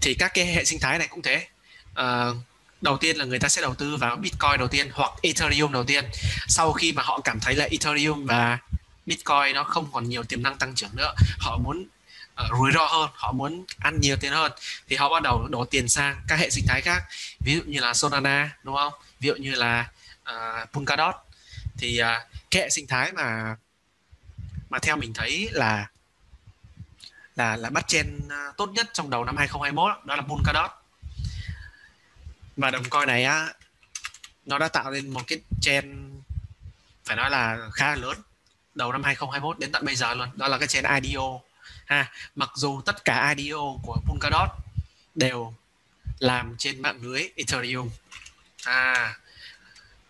[SPEAKER 4] thì các cái hệ sinh thái này cũng thế. À, đầu tiên là người ta sẽ đầu tư vào Bitcoin đầu tiên hoặc Ethereum đầu tiên. Sau khi mà họ cảm thấy là Ethereum và Bitcoin nó không còn nhiều tiềm năng tăng trưởng nữa, họ muốn uh, rủi ro hơn họ muốn ăn nhiều tiền hơn. Thì họ bắt đầu đổ tiền sang các hệ sinh thái khác. Ví dụ như là Solana đúng không? Ví dụ như là ờ, uh, Polkadot thì uh, cái hệ sinh thái mà mà theo mình thấy là là là bắt chen tốt nhất trong đầu năm 2021 đó là Polkadot và đồng coin này á nó đã tạo nên một cái chen phải nói là khá lớn đầu năm 2021 đến tận bây giờ luôn. Đó là cái chen IDO ha mặc dù tất cả IDO của Polkadot đều làm trên mạng lưới Ethereum. À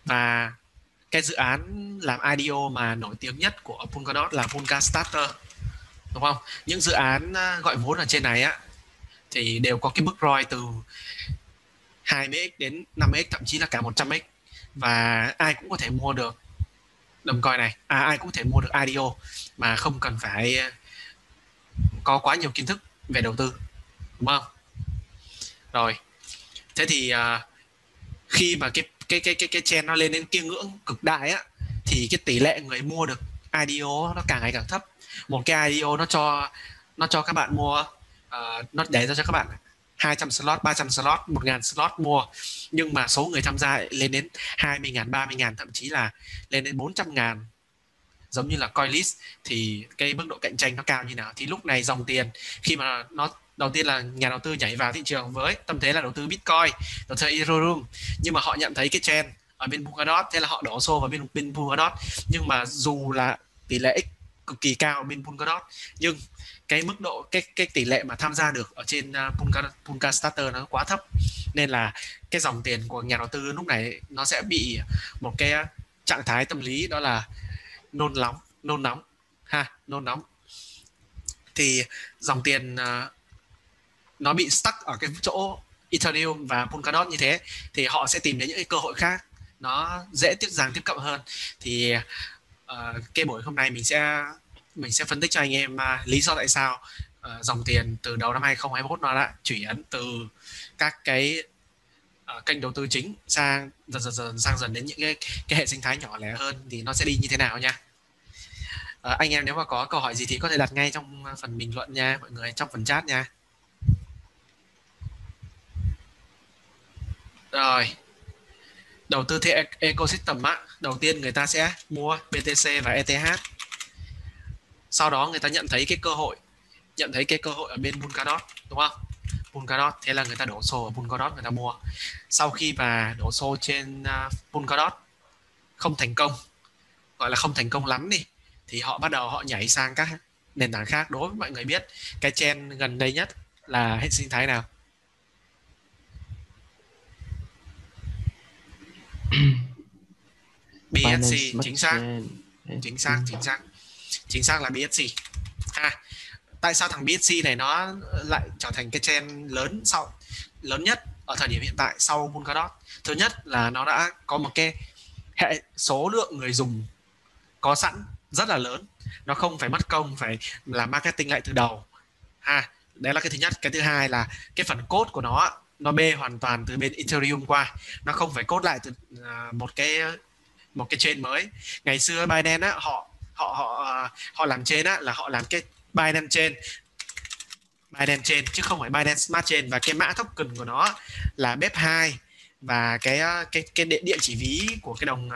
[SPEAKER 4] và cái dự án làm IDO mà nổi tiếng nhất của Polkadot là Polka Starter đúng không? Những dự án à, gọi vốn ở trên này á thì đều có cái mức ROI từ 20x đến 5x thậm chí là cả 100x và ai cũng có thể mua được đồng coin này. À, ai cũng có thể mua được IDO mà không cần phải à, có quá nhiều kiến thức về đầu tư đúng không? Rồi thế thì uh, khi mà cái cái cái cái cái trend nó lên đến kia ngưỡng cực đại á thì cái tỷ lệ người mua được IDO nó càng ngày càng thấp. Một cái IDO nó cho nó cho các bạn mua uh, nó để ra cho các bạn 200 slot, 300 slot, 1000 slot mua. Nhưng mà số người tham gia lên đến 20.000, 30.000 thậm chí là lên đến 400.000 giống như là coinlist thì cái mức độ cạnh tranh nó cao như nào thì lúc này dòng tiền khi mà nó đầu tiên là nhà đầu tư nhảy vào thị trường với tâm thế là đầu tư bitcoin đầu tư ethereum. Nhưng mà họ nhận thấy cái trend ở bên Polkadot thế là họ đổ xô vào bên bên Polkadot nhưng mà dù là tỷ lệ x cực kỳ cao ở bên Polkadot nhưng cái mức độ cái cái tỷ lệ mà tham gia được ở trên à, uh, Polka, Polka Starter nó quá thấp. Nên là cái dòng tiền của nhà đầu tư lúc này nó sẽ bị một cái trạng thái tâm lý đó là nôn nóng nôn nóng. Ha nôn nóng. Thì dòng tiền uh, nó bị stuck ở cái chỗ Ethereum và Polkadot như thế thì họ sẽ tìm đến những cái cơ hội khác. Nó dễ tiếp dàng tiếp cận hơn. Thì uh, cái buổi hôm nay mình sẽ mình sẽ phân tích cho anh em uh, lý do tại sao dòng tiền từ đầu năm 2021 nó đã chuyển từ các cái uh, kênh đầu tư chính sang dần dần dần sang dần đến những cái, cái hệ sinh thái nhỏ lẻ hơn thì nó sẽ đi như thế nào nha à, anh em nếu mà có câu hỏi gì thì có thể đặt ngay trong ờ, phần bình luận nha mọi người trong phần chat nha. Rồi. Đầu tư theo e-, ecosystem á đầu tiên người ta sẽ mua BTC và ETH sau đó người ta nhận thấy cái cơ hội nhận thấy cái cơ hội ở bên Polkadot đúng không? Polkadot thế là người ta đổ xô ở Polkadot người ta mua. Sau khi mà đổ xô trên ờ, Polkadot không thành công gọi là không thành công lắm đi thì họ bắt đầu họ nhảy sang các nền tảng khác. Đối với mọi người biết cái trend gần đây nhất là hệ sinh thái nào? BSC chính xác. chính xác chính xác. Chính xác là BSC ha tại sao thằng BSC này nó lại trở thành cái trend lớn sau lớn nhất ở thời điểm hiện tại sau Polkadot? Thứ nhất là nó đã có một cái hệ số lượng người dùng có sẵn rất là lớn. Nó không phải mất công phải làm marketing lại từ đầu. Ha đấy là cái thứ nhất. Cái thứ hai là cái phần code của nó nó bê hoàn toàn từ bên Ethereum qua. Nó không phải code lại từ à, một cái một cái chain mới. Ngày xưa Binance á họ họ họ à, họ làm chain á là họ làm cái Binance Chain. Binance Chain chứ không phải Binance Smart Chain. Và cái mã token của nó là BEP2 và cái à, cái cái địa, địa chỉ ví của cái đồng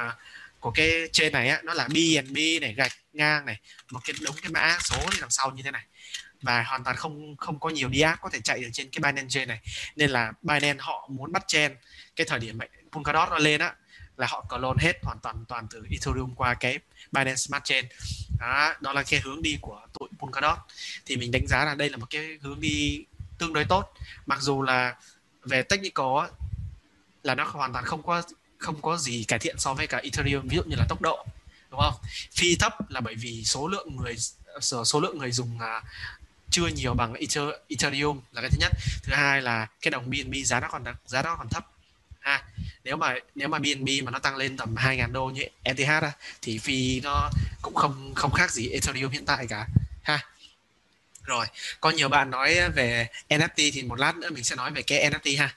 [SPEAKER 4] của cái trên này á nó là BNB này gạch ngang này một cái đống cái mã số đằng sau như thế này. Và hoàn toàn không không có nhiều DApp có thể chạy được trên cái Binance Chain này. Nên là Binance họ muốn bắt chen cái thời điểm Polkadot nó lên á là họ clone hết hoàn toàn toàn từ Ethereum qua cái Binance Smart Chain. Đó, đó là cái hướng đi của tụi Polkadot. Thì mình đánh giá là đây là một cái hướng đi tương đối tốt. Mặc dù là về technical á, là nó hoàn toàn không có không có gì cải thiện so với cả Ethereum ví dụ như là tốc độ đúng không? Phi thấp là bởi vì số lượng người số lượng người dùng uh, chưa nhiều bằng Ethereum là cái thứ nhất. Thứ hai là cái đồng BNB giá nó còn giá nó còn thấp. Ha nếu mà nếu mà BNB mà nó tăng lên tầm 2.000 đô như ETH á, thì phi nó cũng không không khác gì Ethereum hiện tại cả. Ha. Rồi có nhiều bạn nói về NFT thì một lát nữa mình sẽ nói về cái NFT ha.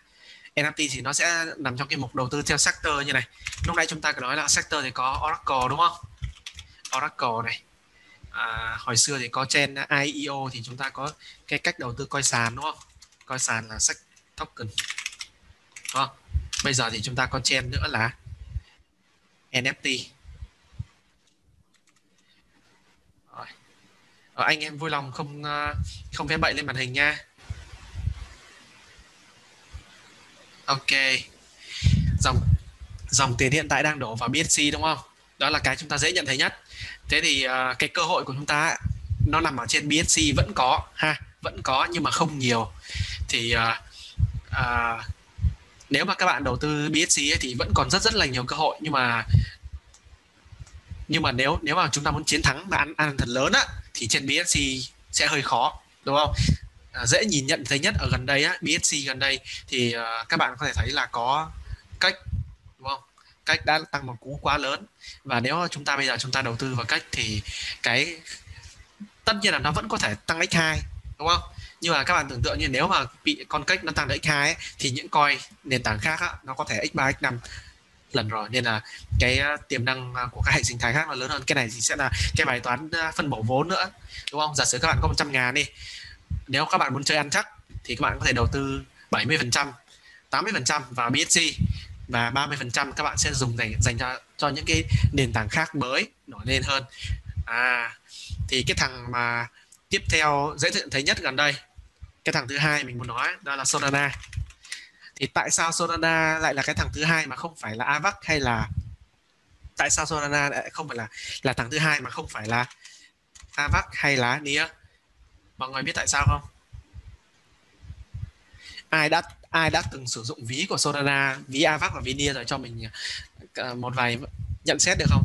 [SPEAKER 4] NFT thì nó sẽ nằm trong cái mục đầu tư theo sector như này. Lúc nãy chúng ta có nói là sector thì có Oracle đúng không? Oracle này. À, hồi xưa thì có trên IEO thì chúng ta có cái cách đầu tư coi sàn đúng không? Coi sàn là sách token đúng không? Bây giờ thì chúng ta có trên nữa là NFT rồi. Ở anh em vui lòng không ờ, không vẽ bậy lên màn hình nha. Ok. Dòng dòng tiền hiện tại đang đổ vào BSC đúng không? Đó là cái chúng ta dễ nhận thấy nhất. Thế thì uh, cái cơ hội của chúng ta nó nằm ở trên BSC vẫn có ha vẫn có nhưng mà không nhiều. Thì uh, uh, nếu mà các bạn đầu tư BSC ấy, thì vẫn còn rất rất là nhiều cơ hội nhưng mà nhưng mà nếu nếu mà chúng ta muốn chiến thắng và ăn ăn thật lớn á thì trên BSC sẽ hơi khó đúng không? À, dễ nhìn nhận thấy nhất ở gần đây á BSC gần đây thì uh, các bạn có thể thấy là có cách đúng không? Cách đã tăng một cú quá lớn. Và nếu chúng ta bây giờ chúng ta đầu tư vào cách thì cái tất nhiên là nó vẫn có thể tăng x2 đúng không? Nhưng mà các bạn tưởng tượng như nếu mà bị con cách nó tăng đến x2 ấy, thì những coin nền tảng khác á, nó có thể x3 x5 lần rồi. Nên là cái à, tiềm năng của các hệ sinh thái khác là lớn hơn. Cái này thì sẽ là cái bài toán phân bổ vốn nữa đúng không? Giả sử các bạn có 100 ngàn đi nếu các bạn muốn chơi ăn chắc thì các bạn có thể đầu tư 70% 80% vào BSC và 30% các bạn sẽ dùng dành dành cho cho những cái nền tảng khác mới, nổi lên hơn. À thì cái thằng mà tiếp theo dễ thấy nhất gần đây, cái thằng thứ hai mình muốn nói đó là Solana thì tại sao Solana lại là cái thằng thứ hai mà không phải là Avax hay là tại sao Solana lại không phải là là thằng thứ hai mà không phải là Avax hay là Nia mọi người biết tại sao không? Ai đã ai đã từng sử dụng ví của Solana ví Avax và ví Nia rồi cho mình ờ, một vài nhận xét được không?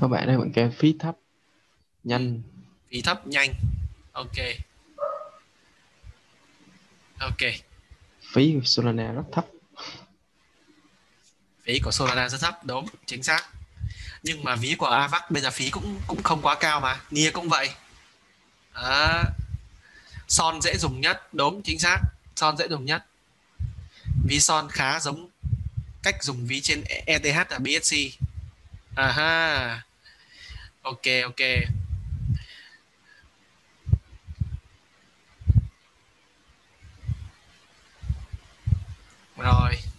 [SPEAKER 5] Các bạn ấy vẫn kêu phí thấp nhanh.
[SPEAKER 4] Phí thấp nhanh. Ok. Ok.
[SPEAKER 5] Phí Solana rất thấp
[SPEAKER 4] phí của Solana rất thấp đúng chính xác. Nhưng mà ví của Avax bây giờ phí cũng cũng không quá cao mà Nia cũng vậy. À, son dễ dùng nhất đúng chính xác. Son dễ dùng nhất. Ví son khá giống cách dùng ví trên ETH và BSC à ha ok ok. Rồi.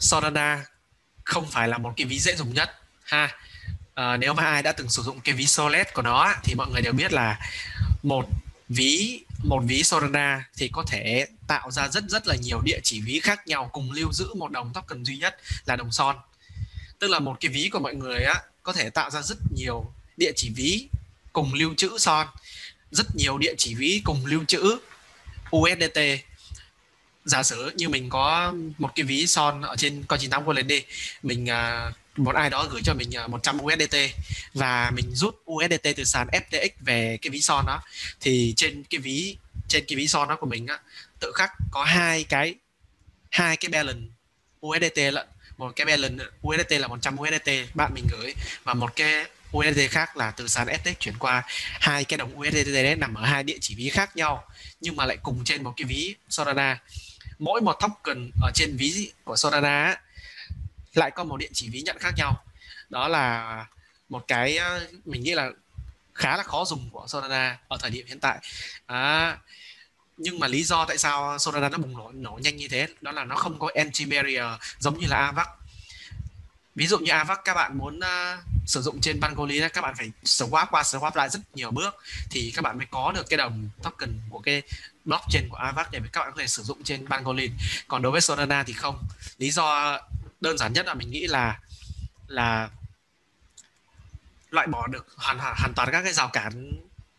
[SPEAKER 4] Solana không phải là một cái ví dễ dùng nhất. Ha. À, nếu mà ai đã từng sử dụng cái ví Solet của nó thì mọi người đều biết là một ví một ví Solana thì có thể tạo ra rất rất là nhiều địa chỉ ví khác nhau cùng lưu giữ một đồng token duy nhất là đồng son. Tức là một cái ví của mọi người á có thể tạo ra rất nhiều địa chỉ ví cùng lưu trữ son rất nhiều địa chỉ ví cùng lưu trữ USDT giả sử như mình có một cái ví son ở trên con 98 wallet đi mình uh, một ai đó gửi cho mình 100 à, USDT và mình rút USDT từ sàn FTX về cái ví son đó thì trên cái ví trên cái ví son đó của mình á tự khắc có hai cái hai cái balance USDT lận. Một cái balance USDT là 100 USDT bạn mình gửi và một cái USDT khác là từ sàn FTX chuyển qua. Hai cái đồng USDT đấy nằm ở hai địa chỉ ví khác nhau nhưng mà lại cùng trên một cái ví Solana mỗi một token ở trên ví của Solana lại có một địa chỉ ví nhận khác nhau. Đó là một cái ờ, mình nghĩ là khá là khó dùng của Solana ở thời điểm hiện tại. À, nhưng mà lý do tại sao Solana nó bùng nổ nổ nhanh như thế đó là nó không có entry barrier giống như là Avax ví dụ như Avax các bạn muốn uh, sử dụng trên Pangolin các bạn phải swap qua swap lại rất nhiều bước thì các bạn mới có được cái đồng token của cái blockchain của Avax để các bạn có thể sử dụng trên Pangolin còn đối với Solana thì không. Lý do đơn giản nhất là mình nghĩ là là loại bỏ được hoàn hoàn toàn các cái rào cản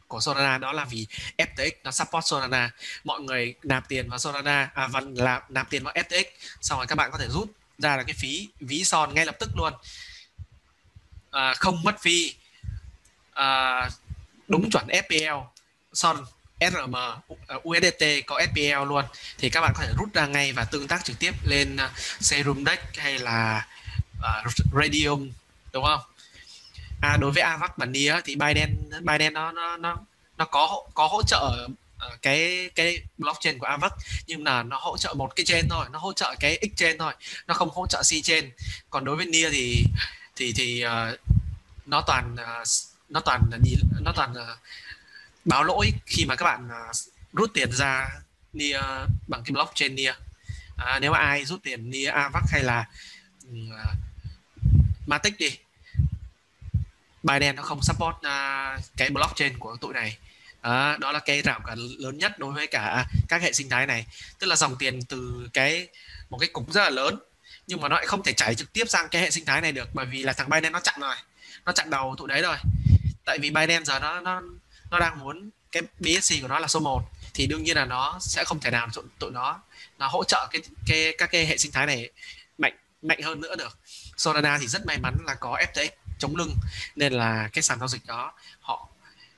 [SPEAKER 4] của Solana. Đó là vì FTX nó support Solana. Mọi người nạp tiền vào Solana. À vẫn là nạp tiền vào FTX xong rồi các bạn có thể rút ra là cái phí ví son ngay lập tức luôn. À, không mất phí. À, đúng chuẩn FPL son. SRM, USDT uh, có SPL luôn thì các bạn có thể rút ra ngay và tương tác trực tiếp lên uh, Serum Deck hay là uh, Radium đúng không? À đối với Avax và Nia thì Binance Binance nó nó nó nó có có hỗ trợ ờ, cái cái blockchain của Avax nhưng là nó hỗ trợ một cái chain thôi, nó hỗ trợ cái X chain thôi, nó không hỗ trợ C chain. Còn đối với Nia thì thì thì uh, nó toàn uh, nó toàn nó toàn uh, báo lỗi khi mà các bạn uh, rút tiền ra Nia bằng cái blockchain Nia à, nếu ai rút tiền Nia Avax hay là uh, Matic đi Binance nó không support uh, cái blockchain của tụi này. À, đó là cái rào cản lớn nhất đối với cả các hệ sinh thái này. Tức là dòng tiền từ cái một cái cục rất là lớn nhưng mà nó lại không thể chảy trực tiếp sang cái hệ sinh thái này được bởi vì là thằng Binance nó chặn rồi. Nó chặn đầu tụi đấy rồi. Tại vì Binance giờ nó nó nó đang muốn cái BSC của nó là số 1 thì đương nhiên là nó sẽ không thể nào tụi, tụi nó nó hỗ trợ cái cái các cái hệ sinh thái này mạnh mạnh hơn nữa được. Solana thì rất may mắn là có FTX chống lưng nên là cái sàn giao dịch đó họ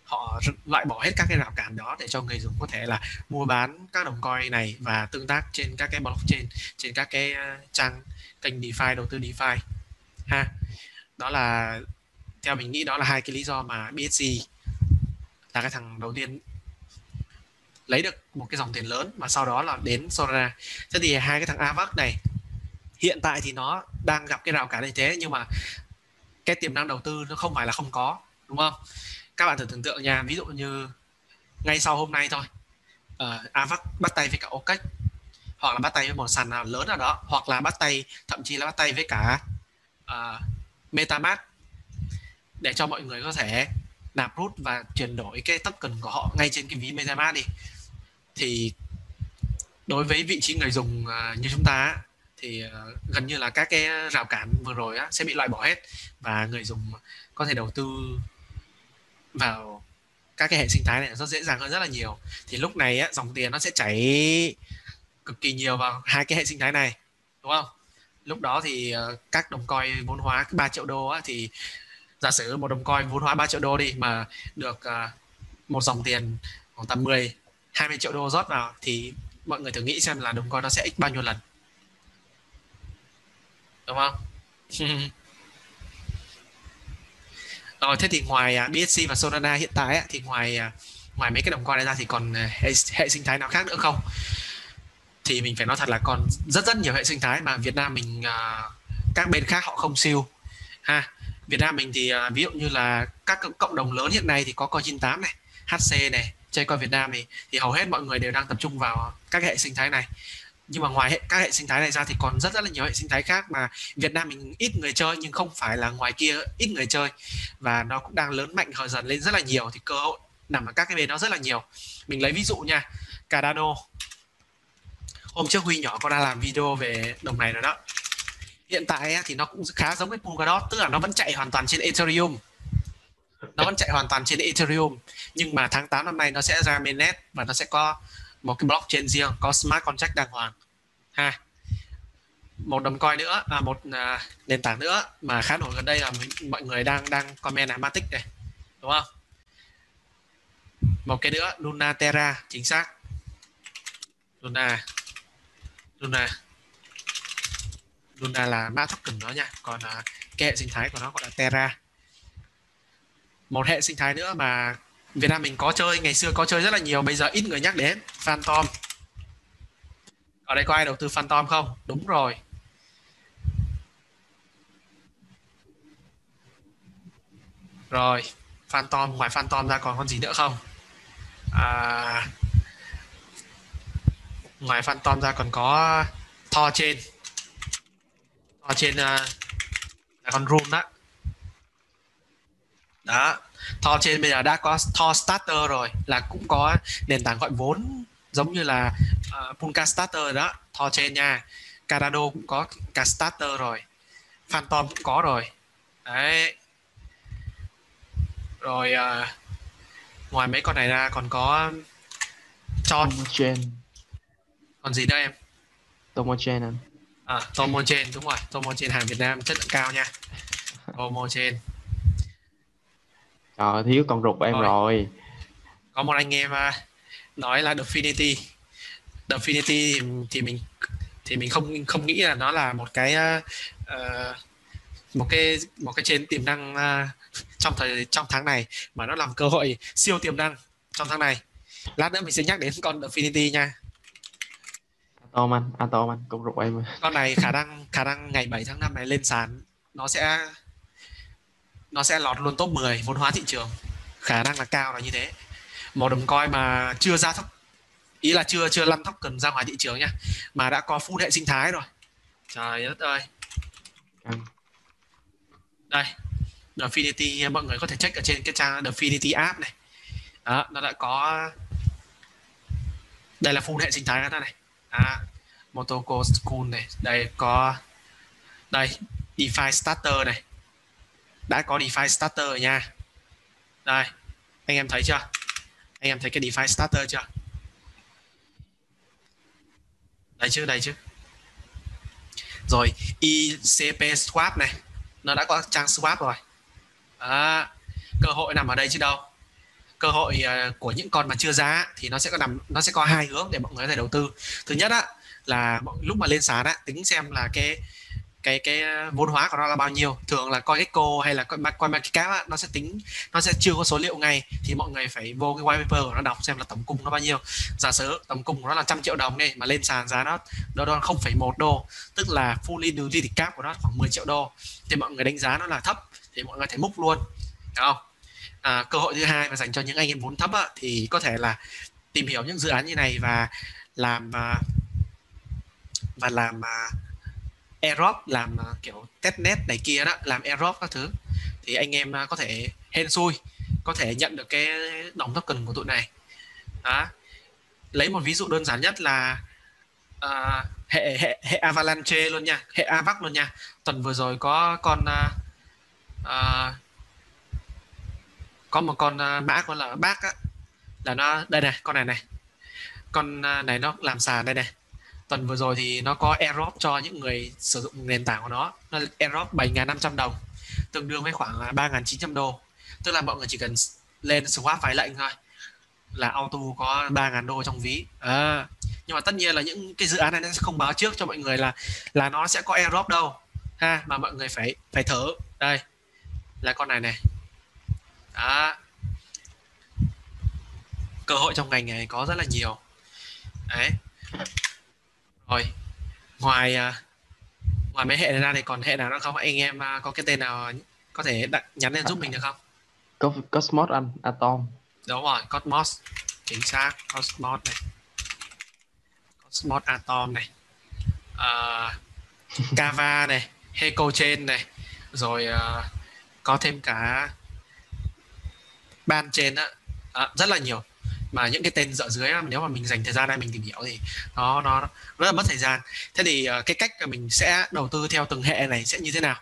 [SPEAKER 4] họ loại bỏ hết các cái rào cản đó để cho người dùng có thể là mua bán các đồng coin này và tương tác trên các cái blockchain trên các cái ờ, trang kênh DeFi đầu tư DeFi. Ha. Đó là theo mình nghĩ đó là hai cái lý do mà BSC là cái thằng đầu tiên. Lấy được một cái dòng tiền lớn và sau đó là đến Solana thế thì hai cái thằng Avax này hiện tại thì nó đang gặp cái rào cản như thế nhưng mà cái tiềm năng đầu tư nó không phải là không có đúng không? Các bạn thử tưởng tượng nha ví dụ như ngay sau hôm nay thôi ờ, uh, Avax bắt tay với cả OKEx hoặc là bắt tay với một sàn nào lớn nào đó hoặc là bắt tay thậm chí là bắt tay với cả uh, MetaMask để cho mọi người có thể nạp rút và chuyển đổi cái token của họ ngay trên cái ví MetaMask đi. Thì đối với vị trí người dùng à, như chúng ta thì à, gần như là các cái rào cản vừa rồi á, sẽ bị loại bỏ hết và người dùng có thể đầu tư vào các cái hệ sinh thái này rất dễ dàng hơn rất là nhiều. Thì lúc này á, dòng tiền nó sẽ chảy cực kỳ nhiều vào hai cái hệ sinh thái này đúng không? Lúc đó thì à, các đồng coin vốn hóa 3 triệu đô á, thì giả sử một đồng coin vốn hóa 3 triệu đô đi mà được uh, một dòng tiền khoảng tầm 10 20 triệu đô rót vào thì mọi người thử nghĩ xem là đồng coin nó sẽ x bao nhiêu lần. Đúng không? Rồi thế thì ngoài à, uh, BSC và Solana hiện tại ấy, thì ngoài uh, ngoài mấy cái đồng coin này ra thì còn uh, hệ, hệ sinh thái nào khác nữa không? Thì mình phải nói thật là còn rất rất nhiều hệ sinh thái mà Việt Nam mình uh, các bên khác họ không siêu. Ha Việt Nam mình thì à, ví dụ như là các cộng đồng lớn hiện nay thì có coin 98 này HC này chơi coi Việt Nam thì thì hầu hết mọi người đều đang tập trung vào các hệ sinh thái này. Nhưng mà ngoài hệ, các hệ sinh thái này ra thì còn rất rất là nhiều hệ sinh thái khác mà Việt Nam mình ít người chơi nhưng không phải là ngoài kia ít người chơi. Và nó cũng đang lớn mạnh hồi dần lên rất là nhiều thì cơ hội nằm ở các cái bên đó rất là nhiều. Mình lấy ví dụ nha Cardano. Hôm trước Huy nhỏ con đã làm video về đồng này rồi đó hiện tại thì nó cũng khá giống với Polkadot tức là nó vẫn chạy hoàn toàn trên Ethereum. Nó vẫn chạy hoàn toàn trên Ethereum nhưng mà tháng 8 năm nay nó sẽ ra mainnet và nó sẽ có một cái blockchain riêng có smart contract đàng hoàng. Ha. Một đồng coin nữa à, một à, nền tảng nữa mà khá nổi gần đây là mình, mọi người đang đang comment là Matic này đúng không? Một cái nữa Luna Terra chính xác. Luna Luna. Luna là mã token đó nha. Còn uh, cái hệ sinh thái của nó gọi là Terra. Một hệ sinh thái nữa mà Việt Nam mình có chơi ngày xưa có chơi rất là nhiều bây giờ ít người nhắc đến Phantom. Ở đây có ai đầu tư Phantom không? Đúng rồi. Rồi Phantom ngoài Phantom ra còn con gì nữa không? À, ngoài Phantom ra còn có Thor trên. Thor trên uh, là con Rune đó. Đó. Thor trên bây giờ đã có Thor Starter rồi là cũng có nền tảng gọi vốn giống như là uh, Pulka Starter đó. Thor trên nha. Cardano cũng có cả Starter rồi. Phantom cũng có rồi. Đấy. Rồi uh, ngoài mấy con này ra còn có Chon. Còn gì nữa em?
[SPEAKER 5] Tomochain
[SPEAKER 4] à Tomochain đúng rồi. Tomochain hàng Việt Nam chất lượng cao nha. Tomochain
[SPEAKER 5] Trời thiếu con ruột của em
[SPEAKER 4] Rồi.
[SPEAKER 5] rồi.
[SPEAKER 4] Có một anh em à, nói là Definity. Definity thì, thì mình thì mình không không nghĩ là nó là một cái à, ờ, một cái một cái trên tiềm năng à, trong thời trong tháng này mà nó làm cơ hội siêu tiềm năng trong tháng này. Lát nữa mình sẽ nhắc đến con Definity nha
[SPEAKER 5] Atom anh. Atom anh con ruột em.
[SPEAKER 4] Con này khả năng khả năng ngày 7 tháng 5 này lên sàn nó sẽ nó sẽ lọt luôn top 10 vốn hóa thị trường. Khả năng là cao là như thế. Một đồng coin mà chưa ra thấp ý là chưa chưa lăn token ra ngoài thị trường nha mà đã có full hệ sinh thái rồi. Trời đất ơi. Đây Definity mọi người có thể check ở trên cái trang Definity app này. Đó nó đã có đây là full hệ sinh thái đó này à, Motoko School này. Đây có đây DeFi Starter này. Đã có DeFi Starter rồi nha. Đây anh em thấy chưa? Anh em thấy cái DeFi Starter chưa? Đây chứ đây chứ. Rồi ICP Swap này. Nó đã có trang swap rồi. À, cơ hội nằm ở đây chứ đâu cơ hội uh, của những con mà chưa giá thì nó sẽ có nằm nó sẽ có hai hướng để mọi người có thể đầu tư. Thứ nhất á là lúc mà lên sàn á tính xem là cái cái cái vốn hóa của nó là bao nhiêu. Thường là coi Echo hay là coi coi market cap á, nó sẽ tính nó sẽ chưa có số liệu ngay thì mọi người phải vô cái white paper của nó đọc xem là tổng cung nó bao nhiêu. Giả sử tổng cung của nó là trăm triệu đồng này mà lên sàn giá nó nó đo 0,1 đô tức là fully diluted cap của nó khoảng 10 triệu đô thì mọi người đánh giá nó là thấp thì mọi người thể múc luôn. Đúng không? À, cơ hội thứ hai mà dành cho những anh em vốn thấp á, thì có thể là tìm hiểu những dự án như này và làm à, và làm à, airdrop làm à, kiểu testnet này kia đó làm Aerob các thứ. Thì anh em à, có thể hên xui có thể nhận được cái đồng token của tụi này. Đó. lấy một ví dụ đơn giản nhất là à, hệ hệ hệ avalanche luôn nha hệ avax luôn nha. Tuần vừa rồi có con à, à, có một con uh, mã con là bác á là nó đây này con này này. Con à, này nó làm sàn đây này. Tuần vừa rồi thì nó có airdrop cho những người sử dụng nền tảng của nó. Nó airdrop 7.500 đồng tương đương với khoảng à, 3.900 đô. Tức là mọi người chỉ cần lên swap phải lệnh thôi là auto có 3.000 đô trong ví. À, nhưng mà tất nhiên là những cái dự án này nó sẽ không báo trước cho mọi người là là nó sẽ có airdrop đâu ha mà mọi người phải phải thử. Đây là con này này đó. Cơ hội trong ngành này có rất là nhiều. Đấy. Rồi. Ngoài à, ngoài mấy hệ này ra thì còn hệ nào nữa không? Anh em à, có cái tên nào có thể đặt, nhắn lên giúp mình được không?
[SPEAKER 5] Cosmos anh Atom.
[SPEAKER 4] Đúng rồi Cosmos. Chính xác Cosmos này. Cosmos Atom này. Uh, Kava này Heco Chain này. Rồi uh, có thêm cả ban trên á. À, rất là nhiều. Mà những cái tên dở dưới á nếu mà mình dành thời gian này mình tìm hiểu thì nó nó rất là mất thời gian. Thế thì uh, cái cách mà mình sẽ đầu tư theo từng hệ này sẽ như thế nào?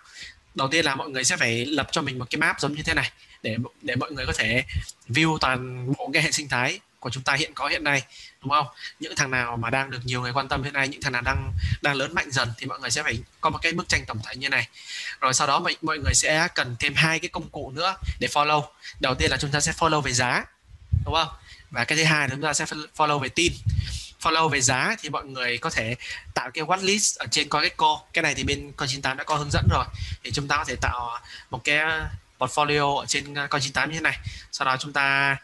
[SPEAKER 4] Đầu tiên là mọi người sẽ phải lập cho mình một cái map giống như thế này để để mọi người có thể view toàn bộ cái hệ sinh thái của chúng ta hiện có hiện nay đúng không? Những thằng nào mà đang được nhiều người quan tâm hiện nay những thằng nào đang đang lớn mạnh dần thì mọi người sẽ phải có một cái bức tranh tổng thể như này. Rồi sau đó mọi, mọi người sẽ cần thêm hai cái công cụ nữa để follow. Đầu tiên là chúng ta sẽ follow về giá đúng không? Và cái thứ hai là chúng ta sẽ follow về tin. Follow về giá thì mọi người có thể tạo cái watchlist ở trên CoinGecko cái này thì bên Coin98 đã có hướng dẫn rồi. Thì chúng ta có thể tạo một cái portfolio ở trên Coin98 như thế này. Sau đó chúng ta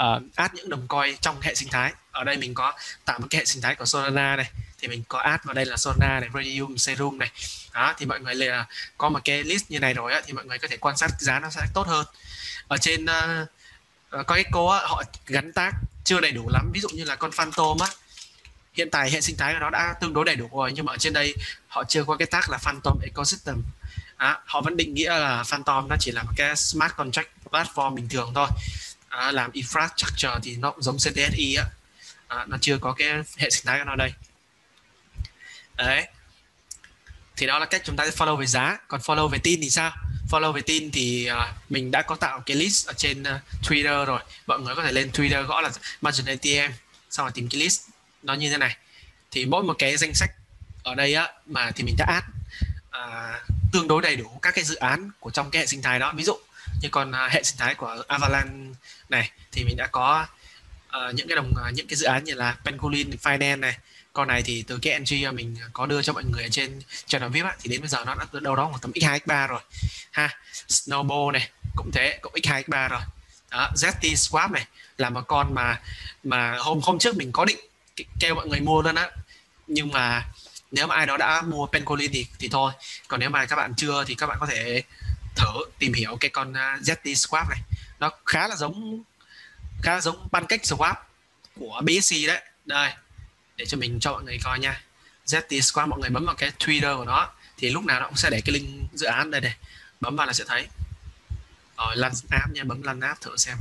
[SPEAKER 4] uh, add những đồng coin trong hệ sinh thái. Ở đây mình có tạo một cái hệ sinh thái của Solana này thì mình có add vào đây là Solana này, Radium, Serum này. Đó thì mọi người là có một cái list như này rồi á, thì mọi người có thể quan sát giá nó sẽ tốt hơn. Ở trên uh, có cái cô á, họ gắn tác chưa đầy đủ lắm. Ví dụ như là con Phantom á hiện tại hệ sinh thái của nó đã tương đối đầy đủ rồi nhưng mà ở trên đây họ chưa có cái tác là Phantom Ecosystem. À, họ vẫn định nghĩa là Phantom nó chỉ là một cái smart contract platform bình thường thôi à, làm infrastructure thì nó cũng giống CTSI á. À, nó chưa có cái hệ sinh thái của nó đây. Đấy. Thì đó là cách chúng ta sẽ follow về giá. Còn follow về tin thì sao? Follow về tin thì uh, mình đã có tạo cái list ở trên uh, Twitter rồi. Mọi người có thể lên Twitter gõ là margin ATM xong rồi tìm cái list nó như thế này. Thì mỗi một cái danh sách ở đây á mà thì mình đã add uh, tương đối đầy đủ các cái dự án của trong cái hệ sinh thái đó. Ví dụ như còn uh, hệ sinh thái của Avalanche này thì mình đã có uh, những cái đồng uh, những cái dự án như là Pangolin Finance này. Con này thì từ cái NG ờ, mình có đưa cho mọi người ở trên channel VIP á, thì đến bây giờ nó đã đâu đó khoảng tầm x2 x3 rồi. Ha Snowball này cũng thế cũng x2 x3 rồi. Đó, ZT Swap này là một con mà mà hôm hôm trước mình có định kêu mọi người mua luôn á. Nhưng mà nếu mà ai đó đã mua Pencolin thì thì thôi. Còn nếu mà các bạn chưa thì các bạn có thể thử tìm hiểu cái con ZT Swap này nó khá là giống khá là giống pancake swap của BSC đấy. Đây để cho mình cho mọi người coi nha. ZT Swap mọi người bấm vào cái Twitter của nó thì lúc nào nó cũng sẽ để cái link dự án đây này. Bấm vào là sẽ thấy. Rồi lăn app nha bấm lăn app thử xem.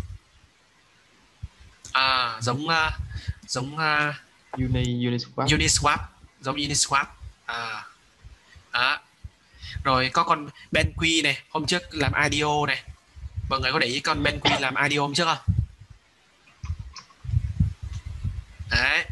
[SPEAKER 4] À giống uh, giống uh,
[SPEAKER 5] Uni Uniswap
[SPEAKER 4] Uniswap giống Uniswap à đó. rồi có con BenQ này hôm trước làm IDO này mọi người có để ý con BenQ làm idiom chưa trước không? Đấy.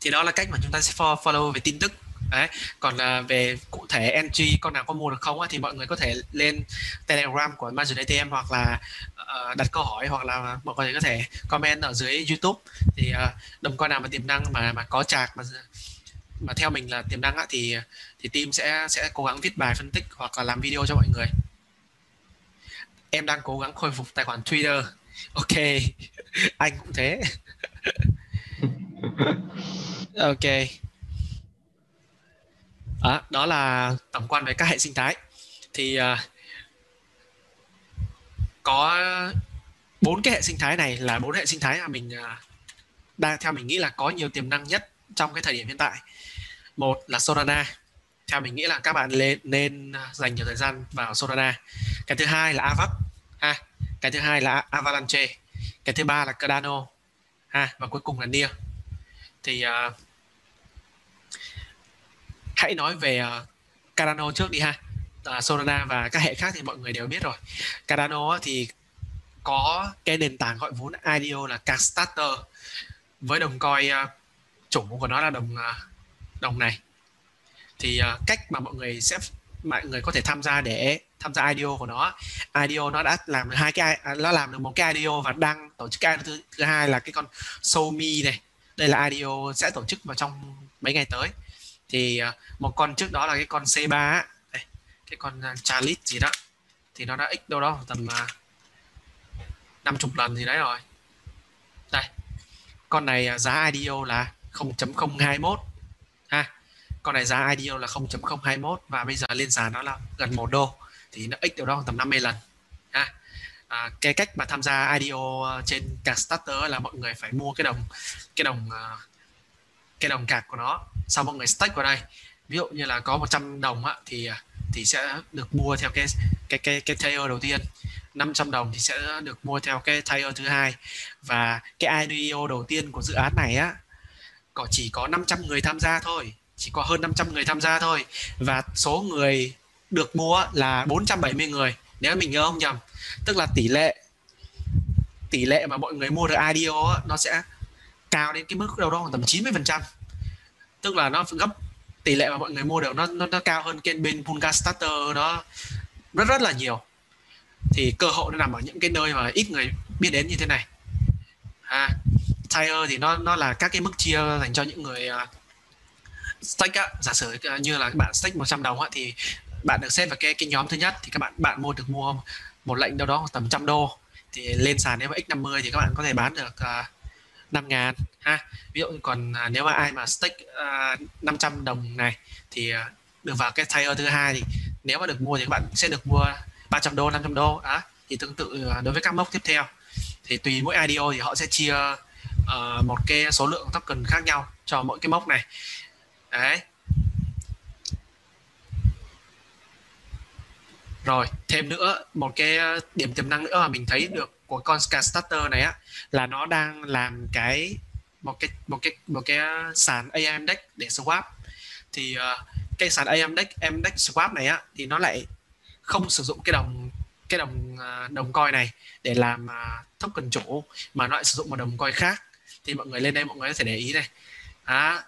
[SPEAKER 4] Thì đó là cách mà chúng ta sẽ follow về tin tức. Đấy. Còn là về cụ thể entry con nào có mua được không á, thì mọi người có thể lên telegram của Margin ATM hoặc là uh, đặt câu hỏi hoặc là mọi người có thể comment ở dưới youtube. Thì à, uh, đồng con nào mà tiềm năng mà mà có chạc mà mà theo mình là tiềm năng á, thì thì team sẽ sẽ cố gắng viết bài phân tích hoặc là làm video cho mọi người em đang cố gắng khôi phục tài khoản twitter. Ok anh cũng thế. Ok. Đó, đó là tổng quan về các hệ sinh thái. Thì uh, có bốn cái hệ sinh thái này là bốn hệ sinh thái mà mình uh, đang theo mình nghĩ là có nhiều tiềm năng nhất trong cái thời điểm hiện tại. Một là Solana. Theo mình nghĩ là các bạn nên, nên dành nhiều thời gian vào Solana cái thứ hai là Avax ha. Cái thứ hai là Avalanche. Cái thứ ba là Cardano ha. Và cuối cùng là near. Thì uh, hãy nói về uh, Cardano trước đi ha. Ờ, uh, Solana và các hệ khác thì mọi người đều biết rồi. Cardano thì có cái nền tảng gọi vốn IDO là Kickstarter với đồng coi uh, chủ của nó là đồng uh, đồng này. Thì uh, cách mà mọi người sẽ mọi người có thể tham gia để tham gia IDO của nó. IDO nó đã làm được hai cái à, nó làm được một cái IDO và đang tổ chức cái thứ, thứ hai là cái con Somi này. Đây là IDO sẽ tổ chức vào trong mấy ngày tới. Thì à, một con trước đó là cái con C3 đây, cái con à, Charlie gì đó. Thì nó đã x đâu đó tầm uh, 50 lần gì đấy rồi. Đây con này giá IDO là 0.021 ha con này giá IDO là 0.021 và bây giờ lên giá nó là gần 1 đô thì nó x đâu đó tầm 50 lần. Ha. À, cái cách mà tham gia IDO trên card starter là mọi người phải mua cái đồng cái đồng à, cái đồng card của nó sau mọi người stake vào đây. Ví dụ như là có 100 đồng á, thì à, thì sẽ được mua theo cái cái cái cái tier đầu tiên. 500 đồng thì sẽ được mua theo cái tier thứ hai. Và cái IDO đầu tiên của dự án này á có chỉ có 500 người tham gia thôi chỉ có hơn 500 người tham gia thôi. Và số người được mua là 470 người nếu mình nhớ không nhầm. Tức là tỷ lệ tỷ lệ mà mọi người mua được IDO nó sẽ cao đến cái mức đâu đó khoảng tầm 90 phần trăm. Tức là nó gấp tỷ lệ mà mọi người mua được nó nó, nó cao hơn cái bên Pulga Starter nó rất rất là nhiều. Thì cơ hội nó nằm ở những cái nơi mà ít người biết đến như thế này. À, ha tire thì nó nó là các cái mức chia dành cho những người uh, stake á, giả sử như là các bạn stake 100 đồng á, thì bạn được xếp vào cái cái nhóm thứ nhất thì các bạn bạn mua được mua một lệnh đâu đó tầm trăm đô. Thì lên sàn nếu mà x50 thì các bạn có thể bán được à, uh, 5 ngàn ha. Ví dụ còn uh, nếu mà ai mà stake à, uh, 500 đồng này thì uh, được vào cái tier thứ hai thì nếu mà được mua thì các bạn sẽ được mua 300 đô 500 đô đó thì tương tự đối với các mốc tiếp theo. Thì tùy mỗi IDO thì họ sẽ chia uh, một cái số lượng token khác nhau cho mỗi cái mốc này. Đấy. Rồi thêm nữa một cái ờ, điểm tiềm năng nữa mà mình thấy được của con Starter này á là nó đang làm cái một cái một cái một cái ờ, sàn AMDEX để swap. Thì uh, cái sàn AMDEX AMDEX swap này á thì nó lại không sử dụng cái đồng cái đồng đồng coin này để làm uh, token chủ mà nó lại sử dụng một đồng coin khác. Thì mọi người lên đây mọi người có thể để ý này. À,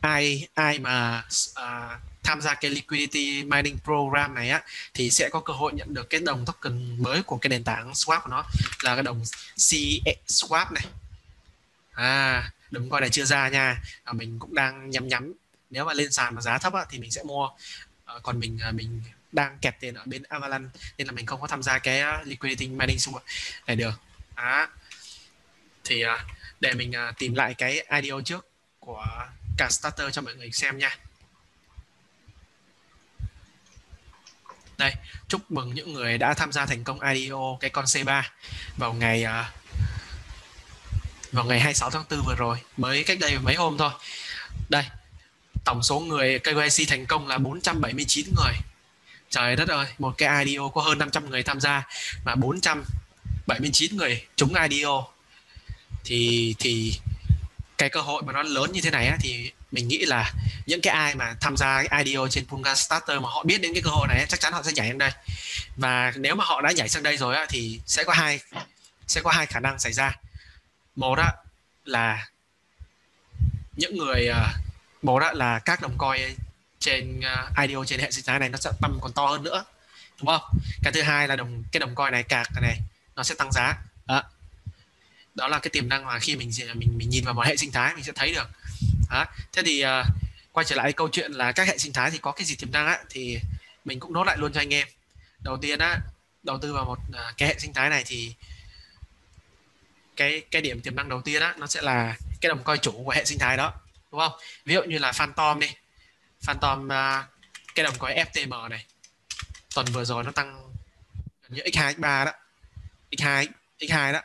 [SPEAKER 4] ai ai mà uh, tham gia cái liquidity mining program này á thì sẽ có cơ hội nhận được cái đồng token mới của cái nền tảng swap của nó là cái đồng C swap này. À đồng coi này chưa ra nha. À, mình cũng đang nhắm nhắm. Nếu mà lên sàn mà giá thấp á, thì mình sẽ mua. À, còn mình à, mình đang kẹt tiền ở bên Avalanche nên là mình không có tham gia cái à, liquidity mining này được. À, thì để mình à, tìm lại cái IDO trước của cả starter cho mọi người xem nha. Đây chúc mừng những người đã tham gia thành công IDO cái con C3 vào ngày uh, vào ngày 26 tháng 4 vừa rồi mới cách đây mấy hôm thôi. Đây tổng số người KYC thành công là 479 người. Trời đất ơi một cái IDO có hơn 500 người tham gia mà 479 người trúng IDO thì thì cái cơ hội mà nó lớn như thế này á, thì mình nghĩ là những cái ai mà tham gia cái IDO trên Punga Starter mà họ biết đến cái cơ hội này chắc chắn họ sẽ nhảy sang đây. Và nếu mà họ đã nhảy sang đây rồi á, thì sẽ có hai sẽ có hai khả năng xảy ra. Một á, là những người ờ, một á, là các đồng coin trên ờ, IDO trên hệ sinh thái này nó sẽ tăng còn to hơn nữa đúng không? Cái thứ hai là đồng cái đồng coin này cạc này nó sẽ tăng giá. Đó. Đó là cái tiềm năng mà khi mình mình mình nhìn vào một hệ sinh thái mình sẽ thấy được đó. thế thì uh, quay trở lại câu chuyện là các hệ sinh thái thì có cái gì tiềm năng á thì mình cũng nốt lại luôn cho anh em. Đầu tiên á đầu tư vào một uh, cái hệ sinh thái này thì cái cái điểm tiềm năng đầu tiên á nó sẽ là cái đồng coi chủ của hệ sinh thái đó đúng không? Ví dụ như là Phantom đi. Phantom uh, cái đồng coi FTM này tuần vừa rồi nó tăng gần như x2 x3 đó. X2 x2 đó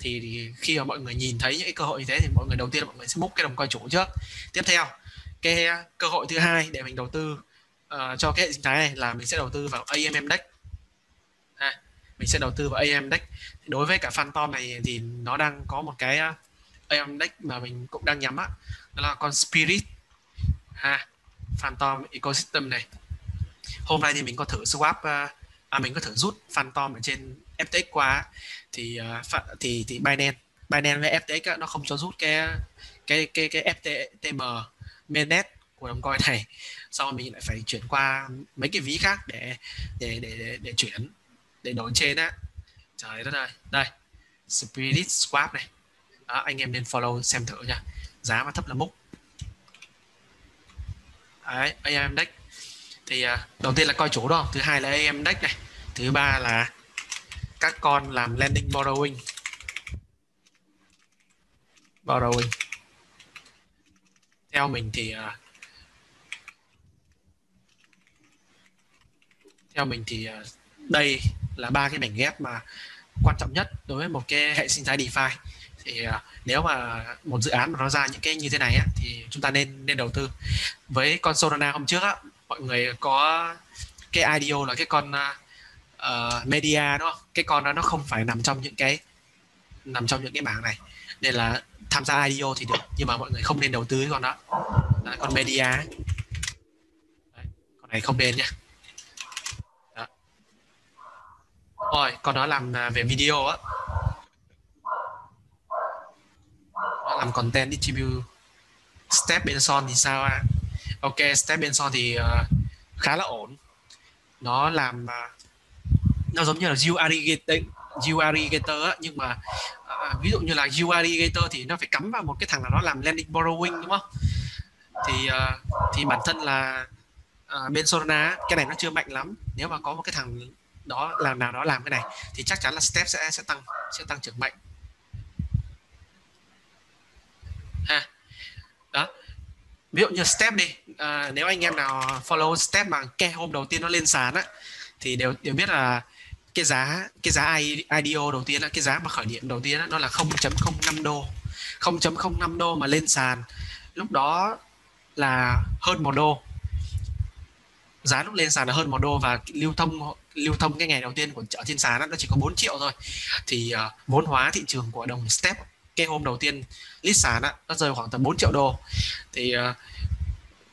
[SPEAKER 4] thì, khi mà mọi người nhìn thấy những cái cơ hội như thế thì mọi người đầu tiên là mọi người sẽ múc cái đồng coi chủ trước. Tiếp theo cái cơ hội thứ hai để mình đầu tư uh, cho cái hệ sinh thái này là mình sẽ đầu tư vào AMM Dex à, mình sẽ đầu tư vào AMM Dex đối với cả Phantom này thì nó đang có một cái ờ, uh, AM Dex mà mình cũng đang nhắm á đó là con Spirit. Ha Phantom ecosystem này. Hôm nay thì mình có thử swap uh, à mình có thử rút Phantom ở trên FTX qua thì ờ, thì thì Binance Binance với FTX nó không cho rút cái cái cái cái FTM mainnet của đồng coin này. Sau rồi mình lại phải chuyển qua mấy cái ví khác để để để để, để chuyển để đổi trên á. Trời đất ơi đây Spirit Swap này. Đó, anh em nên follow xem thử nha. Giá mà thấp là múc. Đấy AM Index thì ờ, đầu tiên là coi chủ đó thứ hai là AM deck này. Thứ ba là các con làm landing borrowing. Borrowing. Theo mình thì à, theo mình thì à, đây là ba cái mảnh ghép mà quan trọng nhất đối với một cái hệ sinh thái DeFi. Thì à, nếu mà một dự án mà nó ra những cái như thế này á, thì chúng ta nên nên đầu tư. Với con Solana hôm trước á, mọi người có cái IDO là cái con uh, media đúng không? Cái con đó nó không phải nằm trong những cái nằm trong những cái bảng này. Nên là tham gia IDO thì được nhưng mà mọi người không nên đầu tư cái con đó. Đấy, con media. Ấy. Đấy, con này không nên nha đó. rồi con đó làm à, về video á. Nó làm content distribute. Step benson thì sao ạ à? ok step benson thì uh, khá là ổn. Nó làm uh, nó giống như là view aggregator view aggregator á nhưng mà à, ví dụ như là view aggregator thì nó phải cắm vào một cái thằng nào đó làm lending borrowing đúng không? Thì à, thì bản thân là à, bên Solana cái này nó chưa mạnh lắm. Nếu mà có một cái thằng đó làm nào đó làm cái này thì chắc chắn là step sẽ sẽ tăng sẽ tăng trưởng mạnh. Ha đó. Ví dụ như step đi à, nếu anh em nào follow step mà cái hôm đầu tiên nó lên sàn á thì đều đều biết là cái giá cái giá IDO đầu tiên là cái giá mà khởi điểm đầu tiên đó, nó là 0.05 đô. 0.05 đô mà lên sàn. Lúc đó là hơn một đô. Giá lúc lên sàn là hơn một đô và lưu thông lưu thông cái ngày đầu tiên của chợ trên sàn đó, nó chỉ có 4 triệu thôi. Thì uh, vốn hóa thị trường của đồng step cái hôm đầu tiên list sàn đó, nó rơi khoảng tầm 4 triệu đô. Thì uh,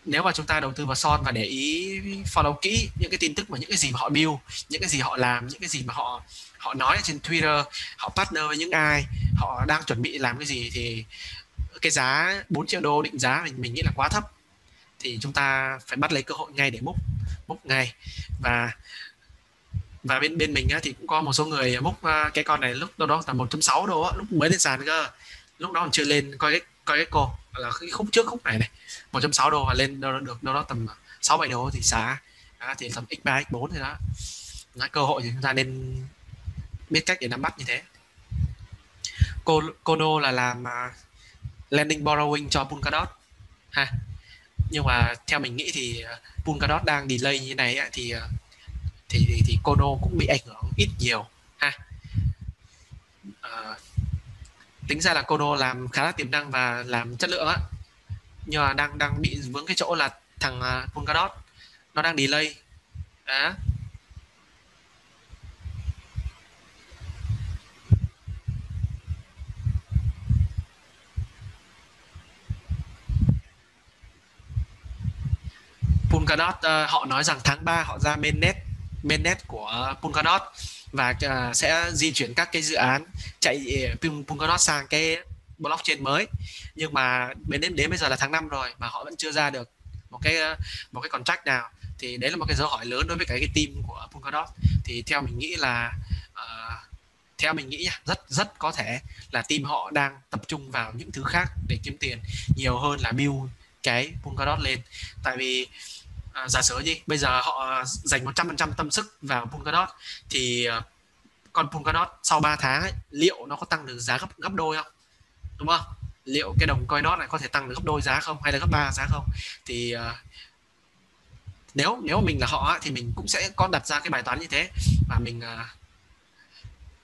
[SPEAKER 4] nếu mà chúng ta đầu tư vào son và để ý follow kỹ những cái tin tức mà những cái gì mà họ build những cái gì họ làm những cái gì mà họ họ nói trên Twitter họ partner với những ai họ đang chuẩn bị làm cái gì thì cái giá 4 triệu đô định giá mình mình nghĩ là quá thấp. Thì chúng ta phải bắt lấy cơ hội ngay để múc múc ngay. Và và bên bên mình á, thì cũng có một số người múc à, cái con này lúc đâu đó tầm 1.6 đô á, lúc mới lên sàn cơ. Lúc đó còn chưa lên coi cái coi cái cô là cái khúc trước khúc này này. 1.6 đô và lên đâu được đâu đó tầm 6 7 đô thì xá à, thì tầm x3 x4 thì đó. Là cơ hội thì chúng ta nên biết cách để nắm bắt như thế. Cô Kono là làm à, uh, landing borrowing cho Polkadot ha. Nhưng mà theo mình nghĩ thì uh, Polkadot đang delay như này thì uh, thì thì, thì Kono cũng bị ảnh hưởng ít nhiều ha. Uh, tính ra là Kono làm khá là tiềm năng và làm chất lượng á nhưng mà đang đang bị vướng cái chỗ là thằng à, uh, Polkadot nó đang delay. Đó. Polkadot uh, à, họ nói rằng tháng 3 họ ra mainnet mainnet của Polkadot và uh, sẽ di chuyển các cái dự án chạy Polkadot sang cái blockchain mới. Nhưng mà đến đến đến bây giờ là tháng 5 rồi mà họ vẫn chưa ra được một cái một cái contract nào. Thì đấy là một cái dấu hỏi lớn đối với cái cái team của Polkadot. Thì theo mình nghĩ là uh, theo mình nghĩ nha rất rất có thể là team họ đang tập trung vào những thứ khác để kiếm tiền nhiều hơn là build cái Polkadot lên. Tại vì à, giả sử gì bây giờ họ dành 100% tâm sức vào Polkadot thì uh, con Polkadot sau 3 tháng ấy, liệu nó có tăng được giá gấp gấp đôi không? Đúng không? Liệu cái đồng coin nó này có thể tăng được gấp đôi giá không? Hay là gấp ba giá không? Thì uh, nếu nếu mình là họ thì mình cũng sẽ có đặt ra cái bài toán như thế. Và mình uh,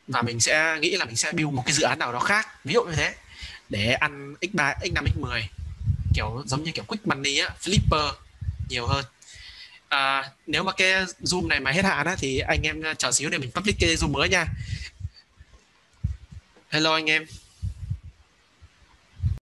[SPEAKER 4] và mình sẽ nghĩ là mình sẽ build một cái dự án nào đó khác ví dụ như thế để ăn x3 x5 x10 kiểu giống như kiểu quick money á flipper nhiều hơn. À, nếu mà cái zoom này mà hết hạn á thì anh em ờ, chờ xíu để mình public cái zoom mới nha. Hello anh em.